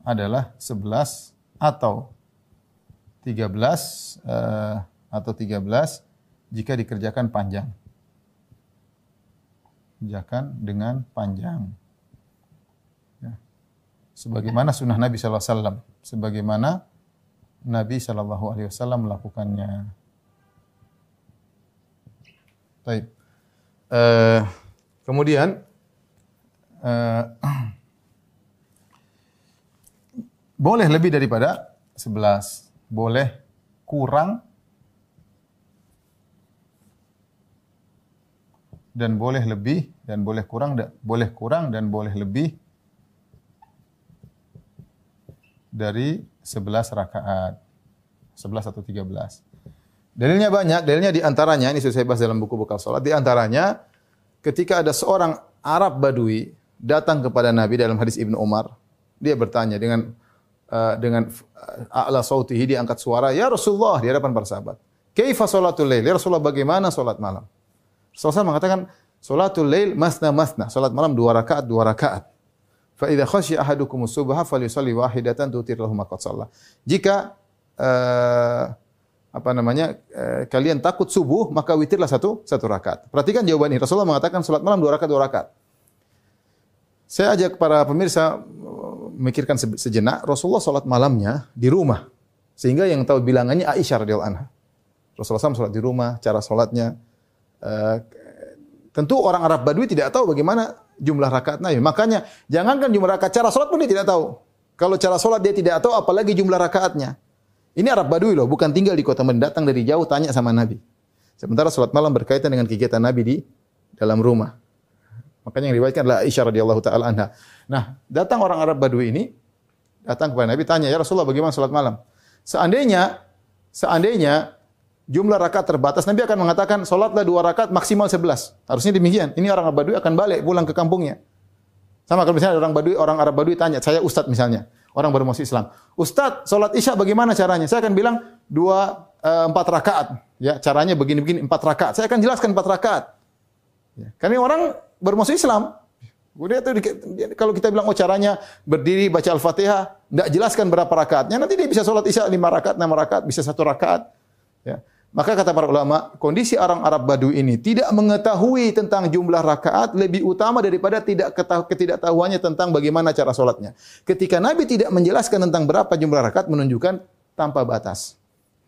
adalah 11 atau 13 eh, atau 13 jika dikerjakan panjang. Kerjakan dengan panjang. Ya. Sebagaimana sunnah Nabi SAW. Sebagaimana Nabi SAW melakukannya. Baik. Eh, kemudian uh, <clears throat> boleh lebih daripada 11. Boleh kurang dan boleh lebih dan boleh kurang dan boleh kurang dan boleh lebih dari 11 rakaat. 11 atau 13. Dalilnya banyak, dalilnya di antaranya ini sudah saya bahas dalam buku bekal salat, di antaranya ketika ada seorang Arab Badui datang kepada Nabi dalam hadis Ibnu Umar, dia bertanya dengan uh, dengan uh, a'la sautihi dia angkat suara, "Ya Rasulullah," di hadapan para sahabat. "Kaifa salatul lail?" Ya Rasulullah, bagaimana salat malam? Rasulullah mengatakan, "Salatul lail masna masna." Salat malam dua rakaat, dua rakaat. Fa idza khasya ahadukum subha falyusalli wahidatan tutir lahu ma Jika uh, apa namanya uh, kalian takut subuh maka witirlah satu satu rakaat. Perhatikan jawaban ini. Rasulullah mengatakan salat malam dua rakaat dua rakaat. Saya ajak para pemirsa memikirkan sejenak Rasulullah salat malamnya di rumah. Sehingga yang tahu bilangannya Aisyah radhiyallahu anha. Rasulullah SAW salat di rumah, cara salatnya uh, tentu orang Arab Badui tidak tahu bagaimana jumlah rakaat Nabi. Makanya jangankan jumlah rakaat, cara sholat pun dia tidak tahu. Kalau cara sholat dia tidak tahu, apalagi jumlah rakaatnya. Ini Arab Badui loh, bukan tinggal di kota mendatang dari jauh tanya sama Nabi. Sementara sholat malam berkaitan dengan kegiatan Nabi di dalam rumah. Makanya yang riwayatkan adalah Aisyah radhiyallahu taala anha. Nah, datang orang Arab Badui ini datang kepada Nabi tanya, "Ya Rasulullah, bagaimana sholat malam?" Seandainya seandainya jumlah rakaat terbatas, Nabi akan mengatakan solatlah dua rakaat maksimal sebelas. Harusnya demikian. Ini orang Arab Badui akan balik pulang ke kampungnya. Sama kalau misalnya orang Badui, orang Arab Badui tanya, saya Ustadz misalnya, orang baru masuk Islam. Ustadz, solat isya bagaimana caranya? Saya akan bilang dua uh, empat rakaat. Ya, caranya begini-begini empat rakaat. Saya akan jelaskan empat rakaat. Ya. Karena orang baru masuk Islam. Kemudian kalau kita bilang oh caranya berdiri baca Al-Fatihah, tidak jelaskan berapa rakaatnya, nanti dia bisa sholat isya lima rakaat, enam rakaat, bisa satu rakaat. Ya. Maka kata para ulama, kondisi orang Arab Badu ini tidak mengetahui tentang jumlah rakaat lebih utama daripada tidak ketidaktahuannya tentang bagaimana cara sholatnya. Ketika Nabi tidak menjelaskan tentang berapa jumlah rakaat menunjukkan tanpa batas.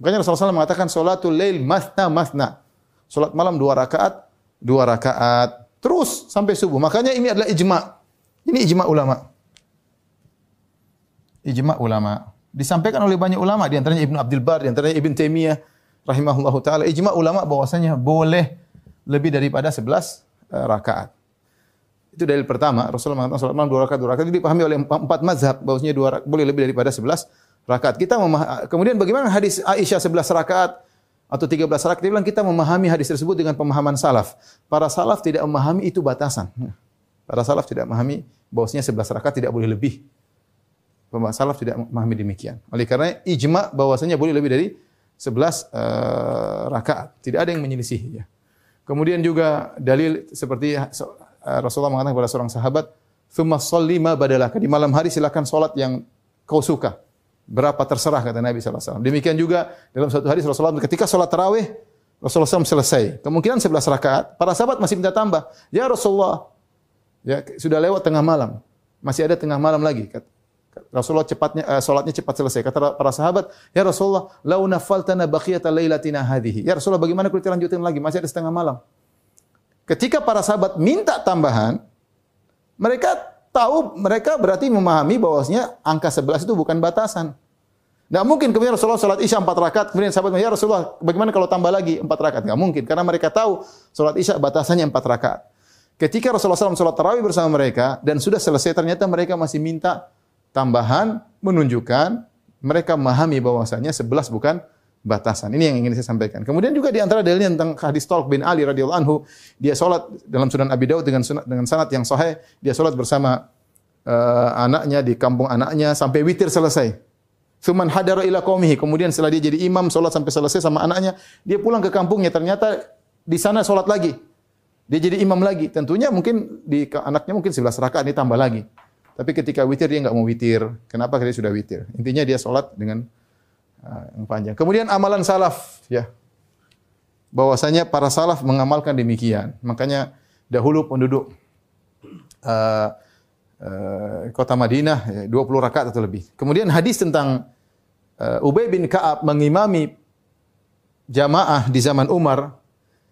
Makanya Rasulullah SAW mengatakan sholatul lail masna masna. Sholat malam dua rakaat, dua rakaat. Terus sampai subuh. Makanya ini adalah ijma. Ini ijma ulama. Ijma ulama. Disampaikan oleh banyak ulama, di antaranya Ibnu Abdul Bar, di antaranya Ibn Taimiyah, rahimahullahu taala ijma ulama bahwasanya boleh lebih daripada 11 uh, eh, rakaat. Itu dalil pertama. Rasulullah mengatakan salat malam dua rakaat, dua rakaat. Itu dipahami oleh empat mazhab bahwasanya dua boleh lebih daripada 11 rakaat. Kita kemudian bagaimana hadis Aisyah 11 rakaat atau 13 rakaat? Dia bilang kita memahami hadis tersebut dengan pemahaman salaf. Para salaf tidak memahami itu batasan. Para salaf tidak memahami bahwasanya 11 rakaat tidak boleh lebih. Pemahaman salaf tidak memahami demikian. Oleh karena ijma bahwasanya boleh lebih dari 11 uh, eh, rakaat. Tidak ada yang menyelisih ya. Kemudian juga dalil seperti uh, Rasulullah mengatakan kepada seorang sahabat, "Tsumma sholli ma badalaka." Di malam hari silakan salat yang kau suka. Berapa terserah kata Nabi SAW. Demikian juga dalam satu hadis Rasulullah ketika salat tarawih Rasulullah SAW selesai. Kemungkinan 11 rakaat. Para sahabat masih minta tambah. Ya Rasulullah, ya sudah lewat tengah malam. Masih ada tengah malam lagi. Rasulullah cepatnya uh, salatnya cepat selesai. Kata para sahabat, "Ya Rasulullah, lau nafaltana baqiyata lailatina hadhihi." Ya Rasulullah, bagaimana kita lanjutin lagi? Masih ada setengah malam. Ketika para sahabat minta tambahan, mereka tahu mereka berarti memahami bahwasanya angka 11 itu bukan batasan. Tidak mungkin kemudian Rasulullah salat Isya 4 rakaat, kemudian sahabat ya Rasulullah, bagaimana kalau tambah lagi 4 rakaat? Tidak mungkin karena mereka tahu salat Isya batasannya 4 rakaat. Ketika Rasulullah SAW salat tarawih bersama mereka dan sudah selesai ternyata mereka masih minta tambahan menunjukkan mereka memahami bahwasanya sebelas bukan batasan. Ini yang ingin saya sampaikan. Kemudian juga di antara dalilnya tentang hadis Talq bin Ali radhiyallahu anhu, dia salat dalam Sunan Abi Daud dengan sunat, dengan sanad yang sahih, dia salat bersama uh, anaknya di kampung anaknya sampai witir selesai. Suman hadara ila qaumihi. Kemudian setelah dia jadi imam salat sampai selesai sama anaknya, dia pulang ke kampungnya ternyata di sana salat lagi. Dia jadi imam lagi. Tentunya mungkin di anaknya mungkin 11 rakaat ini tambah lagi. Tapi ketika witir dia nggak mau witir. Kenapa? Karena dia sudah witir. Intinya dia sholat dengan yang panjang. Kemudian amalan salaf, ya. Bahwasanya para salaf mengamalkan demikian. Makanya dahulu penduduk uh, uh, kota Madinah ya, 20 rakaat atau lebih. Kemudian hadis tentang uh, Ubay bin Ka'ab mengimami jamaah di zaman Umar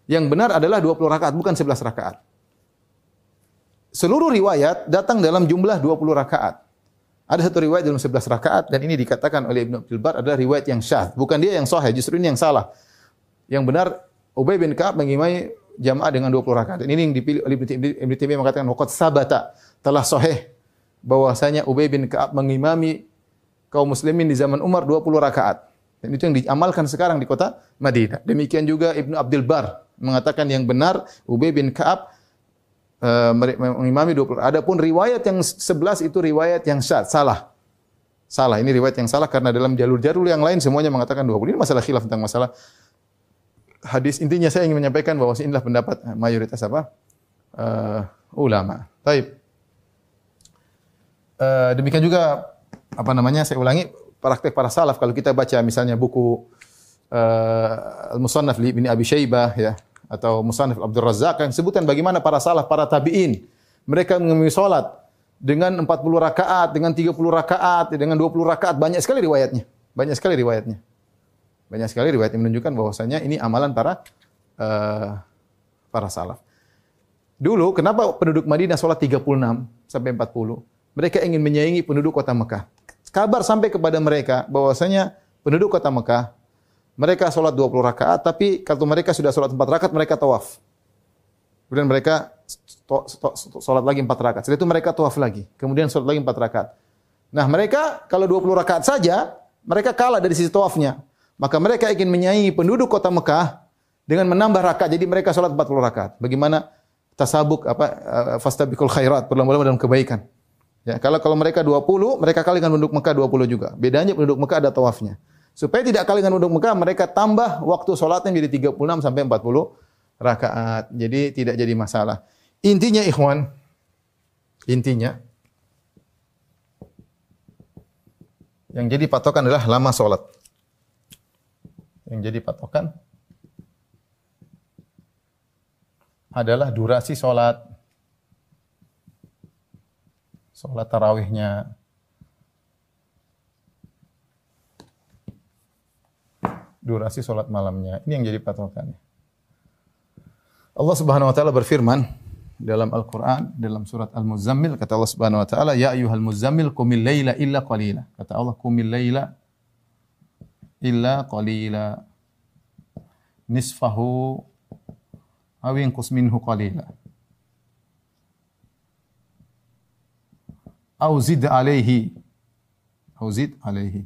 yang benar adalah 20 rakaat bukan 11 rakaat seluruh riwayat datang dalam jumlah 20 rakaat. Ada satu riwayat dalam 11 rakaat dan ini dikatakan oleh Ibnu Abdul Bar adalah riwayat yang syadz. Bukan dia yang sahih, justru ini yang salah. Yang benar Ubay bin Ka'ab mengimai jamaah dengan 20 rakaat. Ini yang dipilih oleh Ibnu Taimiyah mengatakan waqad sabata telah sahih bahwasanya Ubay bin Ka'ab mengimami kaum muslimin di zaman Umar 20 rakaat. Dan itu yang diamalkan sekarang di kota Madinah. Demikian juga Ibnu Abdul Bar mengatakan yang benar Ubay bin Ka'ab mengimami 20. Adapun riwayat yang 11 itu riwayat yang syad, salah. Salah, ini riwayat yang salah karena dalam jalur-jalur yang lain semuanya mengatakan 20. Ini masalah khilaf tentang masalah hadis. Intinya saya ingin menyampaikan bahwa inilah pendapat mayoritas apa? Uh, ulama. Taib. Uh, demikian juga apa namanya? Saya ulangi praktek para salaf kalau kita baca misalnya buku uh, Al-Musannaf li bin Abi Syaibah ya atau Musannaf Abdul Razzaq yang sebutkan bagaimana para salaf, para tabi'in mereka mengemui salat dengan 40 rakaat, dengan 30 rakaat, dengan 20 rakaat, banyak sekali riwayatnya. Banyak sekali riwayatnya. Banyak sekali riwayat yang menunjukkan bahwasanya ini amalan para uh, para salaf. Dulu kenapa penduduk Madinah sholat 36 sampai 40? Mereka ingin menyaingi penduduk kota Mekah. Kabar sampai kepada mereka bahwasanya penduduk kota Mekah mereka sholat 20 rakaat, tapi kalau mereka sudah sholat 4 rakaat, mereka tawaf. Kemudian mereka sholat lagi empat rakaat. Setelah itu mereka tawaf lagi. Kemudian sholat lagi empat rakaat. Nah mereka kalau 20 rakaat saja, mereka kalah dari sisi tawafnya. Maka mereka ingin menyaingi penduduk kota Mekah dengan menambah rakaat. Jadi mereka sholat 40 rakaat. Bagaimana tasabuk apa uh, fastabikul khairat, berlomba-lomba dalam kebaikan. Ya, kalau kalau mereka 20, mereka kali dengan penduduk Mekah 20 juga. Bedanya penduduk Mekah ada tawafnya. Supaya tidak kali dengan penduduk Mekah, mereka tambah waktu sholatnya menjadi 36 sampai 40 rakaat. Jadi tidak jadi masalah. Intinya ikhwan, intinya yang jadi patokan adalah lama sholat. Yang jadi patokan adalah durasi sholat. Sholat tarawihnya. Durasi sholat malamnya. Ini yang jadi patokannya. Allah Subhanahu wa taala berfirman dalam Al-Qur'an dalam surat Al-Muzammil kata Allah Subhanahu wa taala ya ayyuhal muzammil qumil laila illa qalila. Kata Allah qumil laila illa qalila. Nisfahu aw inqus minhu qalila. Aw zid alaihi aw zid alaihi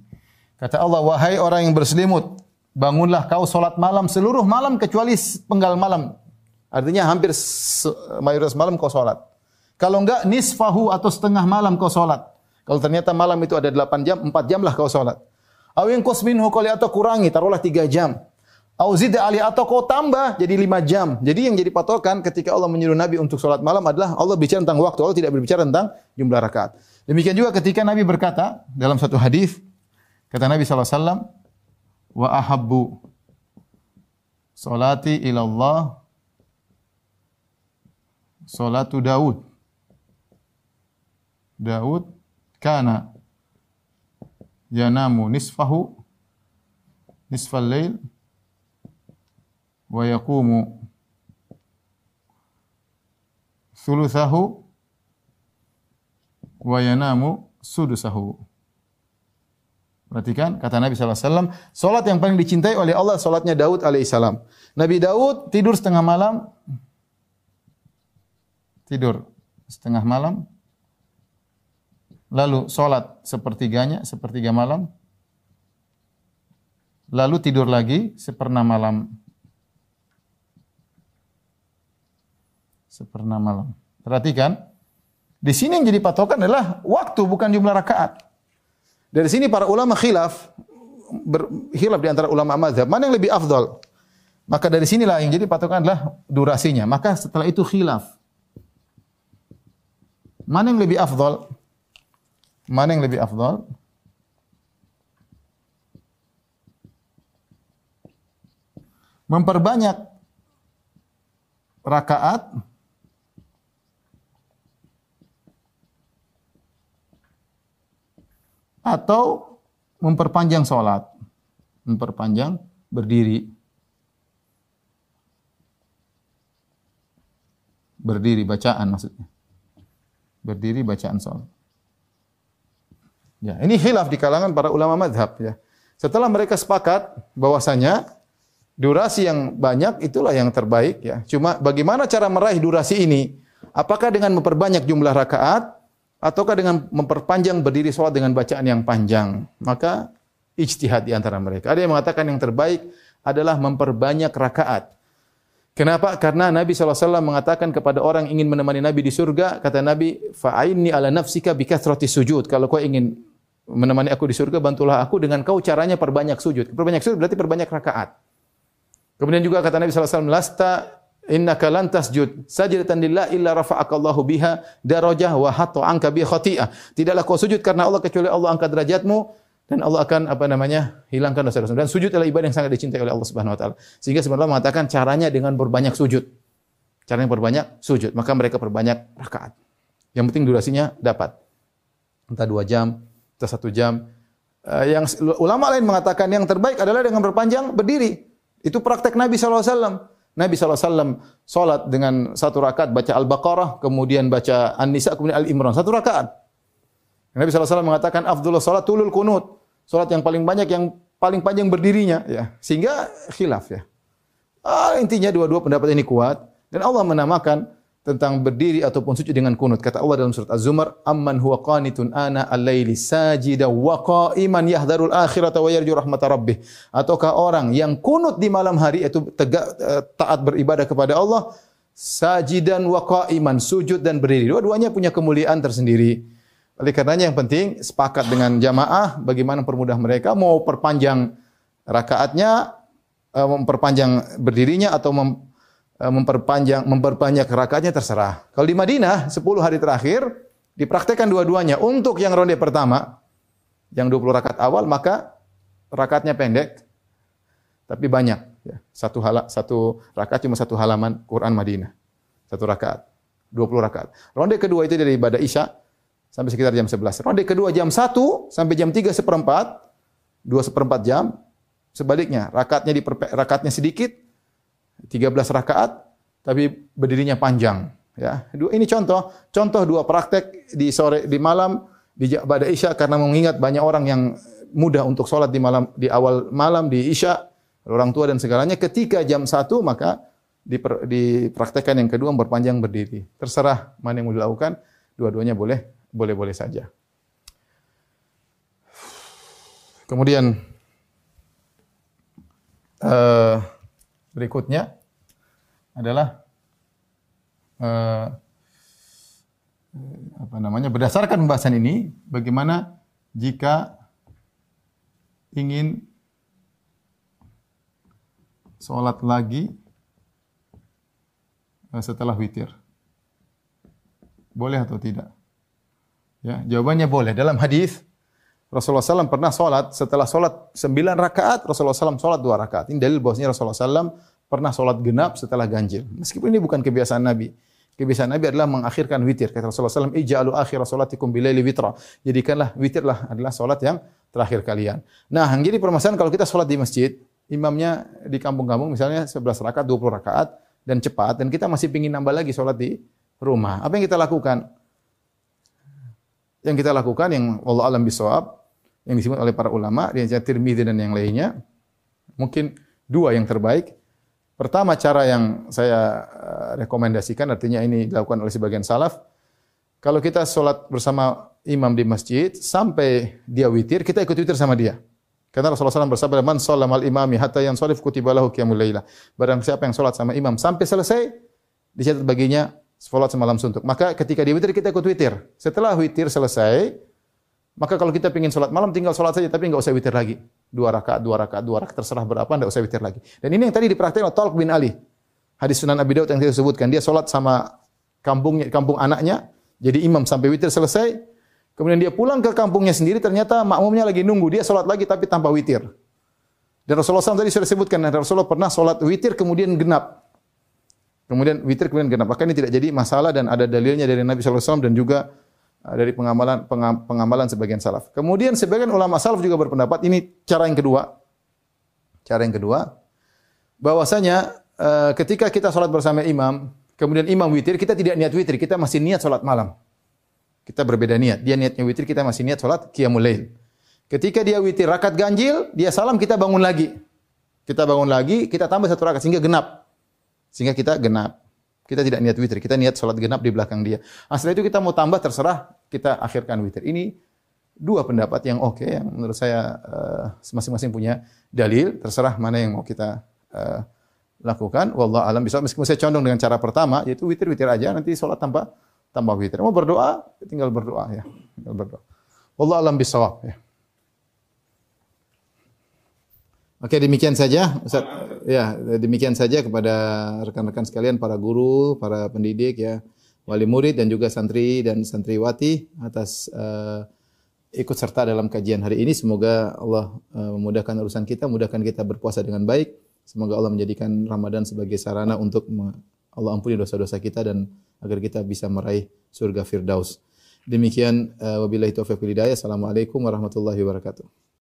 kata Allah wahai orang yang berselimut bangunlah kau salat malam seluruh malam kecuali penggal malam Artinya hampir mayoritas malam kau sholat. Kalau enggak, nisfahu atau setengah malam kau sholat. Kalau ternyata malam itu ada 8 jam, 4 jam lah kau sholat. Awin minhu kali atau kurangi, taruhlah 3 jam. Auzid ali atau kau tambah jadi 5 jam. Jadi yang jadi patokan ketika Allah menyuruh Nabi untuk sholat malam adalah Allah bicara tentang waktu. Allah tidak berbicara tentang jumlah rakaat. Demikian juga ketika Nabi berkata dalam satu hadis kata Nabi SAW, wa ahabbu salati ilallah salatu Daud. Daud kana yanamu nisfahu nisfal lail wa yaqumu thuluthahu wa yanamu sudusahu. Perhatikan kata Nabi SAW, solat yang paling dicintai oleh Allah solatnya Daud alaihissalam. Nabi Daud tidur setengah malam, tidur setengah malam, lalu sholat sepertiganya, sepertiga malam, lalu tidur lagi seperna malam. Seperna malam. Perhatikan, di sini yang jadi patokan adalah waktu bukan jumlah rakaat. Dari sini para ulama khilaf, berkhilaf di antara ulama mazhab, mana yang lebih afdal? Maka dari sinilah yang jadi patokan adalah durasinya. Maka setelah itu khilaf. Mana yang lebih afdal? Mana yang lebih afdal? Memperbanyak rakaat atau memperpanjang sholat, memperpanjang berdiri, berdiri bacaan maksudnya berdiri bacaan salat. Ya, ini khilaf di kalangan para ulama madhab ya. Setelah mereka sepakat bahwasanya durasi yang banyak itulah yang terbaik ya. Cuma bagaimana cara meraih durasi ini? Apakah dengan memperbanyak jumlah rakaat ataukah dengan memperpanjang berdiri sholat dengan bacaan yang panjang? Maka ijtihad di antara mereka. Ada yang mengatakan yang terbaik adalah memperbanyak rakaat. Kenapa? Karena Nabi SAW mengatakan kepada orang ingin menemani Nabi di surga, kata Nabi, fa'ainni ala nafsika bikathrati sujud. Kalau kau ingin menemani aku di surga, bantulah aku dengan kau caranya perbanyak sujud. Perbanyak sujud berarti perbanyak rakaat. Kemudian juga kata Nabi SAW, lasta innaka lan tasjud sajdatan lillah illa rafa'akallahu biha darajah wa hatta anka bi khati'ah. Tidaklah kau sujud karena Allah kecuali Allah angkat derajatmu dan Allah akan apa namanya hilangkan dosa-dosa. Dan sujud adalah ibadah yang sangat dicintai oleh Allah Subhanahu wa taala. Sehingga sebenarnya mengatakan caranya dengan berbanyak sujud. Caranya berbanyak sujud, maka mereka perbanyak rakaat. Yang penting durasinya dapat. Entah dua jam, entah satu jam. Uh, yang ulama lain mengatakan yang terbaik adalah dengan berpanjang berdiri. Itu praktek Nabi SAW. Nabi SAW sholat dengan satu rakaat baca Al-Baqarah, kemudian baca An-Nisa, kemudian Al-Imran. Satu rakaat. Nabi SAW mengatakan afdullah salat tulul kunut. Salat yang paling banyak yang paling panjang berdirinya ya. Sehingga khilaf ya. Ah, intinya dua-dua pendapat ini kuat dan Allah menamakan tentang berdiri ataupun sujud dengan kunut. Kata Allah dalam surat Az-Zumar, "Amman huwa qanitun ana al-laili sajida wa qa'iman yahdharul akhirata wa yarju rahmata rabbih." Ataukah orang yang kunut di malam hari itu tegak eh, taat beribadah kepada Allah, sajidan wa qa'iman, sujud dan berdiri. Dua-duanya punya kemuliaan tersendiri. Oleh karenanya yang penting sepakat dengan jamaah bagaimana permudah mereka mau perpanjang rakaatnya, eh, memperpanjang berdirinya atau mem, memperpanjang memperbanyak rakaatnya terserah. Kalau di Madinah 10 hari terakhir dipraktekkan dua-duanya. Untuk yang ronde pertama yang 20 rakaat awal maka rakaatnya pendek tapi banyak ya. Satu hala, satu rakaat cuma satu halaman Quran Madinah. Satu rakaat. 20 rakaat. Ronde kedua itu dari ibadah Isya sampai sekitar jam 11. Ronde kedua jam 1 sampai jam 3 seperempat, 2 seperempat jam. Sebaliknya, rakaatnya di rakaatnya sedikit, 13 rakaat, tapi berdirinya panjang. Ya, ini contoh, contoh dua praktek di sore, di malam, di pada isya karena mengingat banyak orang yang mudah untuk sholat di malam, di awal malam, di isya, orang tua dan segalanya. Ketika jam 1 maka dipraktekkan yang kedua berpanjang berdiri. Terserah mana yang mau dilakukan, dua-duanya boleh boleh-boleh saja. Kemudian uh, berikutnya adalah uh, apa namanya berdasarkan pembahasan ini bagaimana jika ingin sholat lagi eh, setelah witir boleh atau tidak Ya, jawabannya boleh. Dalam hadis Rasulullah SAW pernah sholat setelah sholat sembilan rakaat Rasulullah SAW sholat dua rakaat. Ini dalil bahwasanya Rasulullah SAW pernah sholat genap setelah ganjil. Meskipun ini bukan kebiasaan Nabi. Kebiasaan Nabi adalah mengakhirkan witir. Kata Rasulullah SAW, Ija'alu akhir salatikum bilaili witra. Jadikanlah witirlah adalah sholat yang terakhir kalian. Nah, yang jadi permasalahan kalau kita sholat di masjid, imamnya di kampung-kampung misalnya 11 rakaat, 20 rakaat, dan cepat, dan kita masih ingin nambah lagi sholat di rumah. Apa yang kita lakukan? Yang kita lakukan yang Allah alam bisawab yang disebut oleh para ulama di Tirmidzi dan yang lainnya mungkin dua yang terbaik. Pertama cara yang saya eh, rekomendasikan artinya ini dilakukan oleh sebagian salaf. Kalau kita sholat bersama imam di masjid sampai dia witir, kita ikut witir sama dia. Karena Rasulullah SAW bersabda, "Man sholat mal imami hatta yang sholif kutiba lahu qiyamul lailah." Barang siapa yang sholat sama imam sampai selesai, dicatat baginya Salat semalam suntuk. Maka ketika dia witir kita ikut witir. Setelah witir selesai, maka kalau kita ingin sholat malam tinggal sholat saja tapi nggak usah witir lagi. Dua rakaat, dua rakaat, dua rakaat terserah berapa nggak usah witir lagi. Dan ini yang tadi dipraktikkan oleh Talq bin Ali. Hadis Sunan Abi Daud yang kita sebutkan. Dia sholat sama kampungnya, kampung anaknya. Jadi imam sampai witir selesai. Kemudian dia pulang ke kampungnya sendiri. Ternyata makmumnya lagi nunggu. Dia sholat lagi tapi tanpa witir. Dan Rasulullah SAW tadi sudah sebutkan. Rasulullah pernah sholat witir kemudian genap. Kemudian witir kemudian genap. Maka ini tidak jadi masalah dan ada dalilnya dari Nabi SAW dan juga dari pengamalan pengamalan sebagian salaf. Kemudian sebagian ulama salaf juga berpendapat ini cara yang kedua. Cara yang kedua bahwasanya uh, ketika kita sholat bersama imam, kemudian imam witir, kita tidak niat witir, kita masih niat sholat malam. Kita berbeda niat. Dia niatnya witir, kita masih niat sholat qiyamul lail. Ketika dia witir rakaat ganjil, dia salam, kita bangun lagi. Kita bangun lagi, kita tambah satu rakaat sehingga genap. Sehingga kita genap. Kita tidak niat witir, kita niat sholat genap di belakang dia. Nah, setelah itu kita mau tambah terserah, kita akhirkan witir. Ini dua pendapat yang oke, okay, yang menurut saya uh, masing-masing punya dalil, terserah mana yang mau kita uh, lakukan. Wallah alam bisa. Meskipun saya condong dengan cara pertama, yaitu witir-witir aja, nanti sholat tambah tambah witir. Mau berdoa, tinggal berdoa ya. Tinggal berdoa. Wallah alam bisawab ya. Oke, demikian saja Ustaz. Ya, demikian saja kepada rekan-rekan sekalian para guru, para pendidik ya, wali murid dan juga santri dan santriwati atas uh, ikut serta dalam kajian hari ini. Semoga Allah uh, memudahkan urusan kita, mudahkan kita berpuasa dengan baik. Semoga Allah menjadikan Ramadan sebagai sarana untuk Allah ampuni dosa-dosa kita dan agar kita bisa meraih surga Firdaus. Demikian uh, wabillahi taufiq hidayah. Assalamualaikum warahmatullahi wabarakatuh.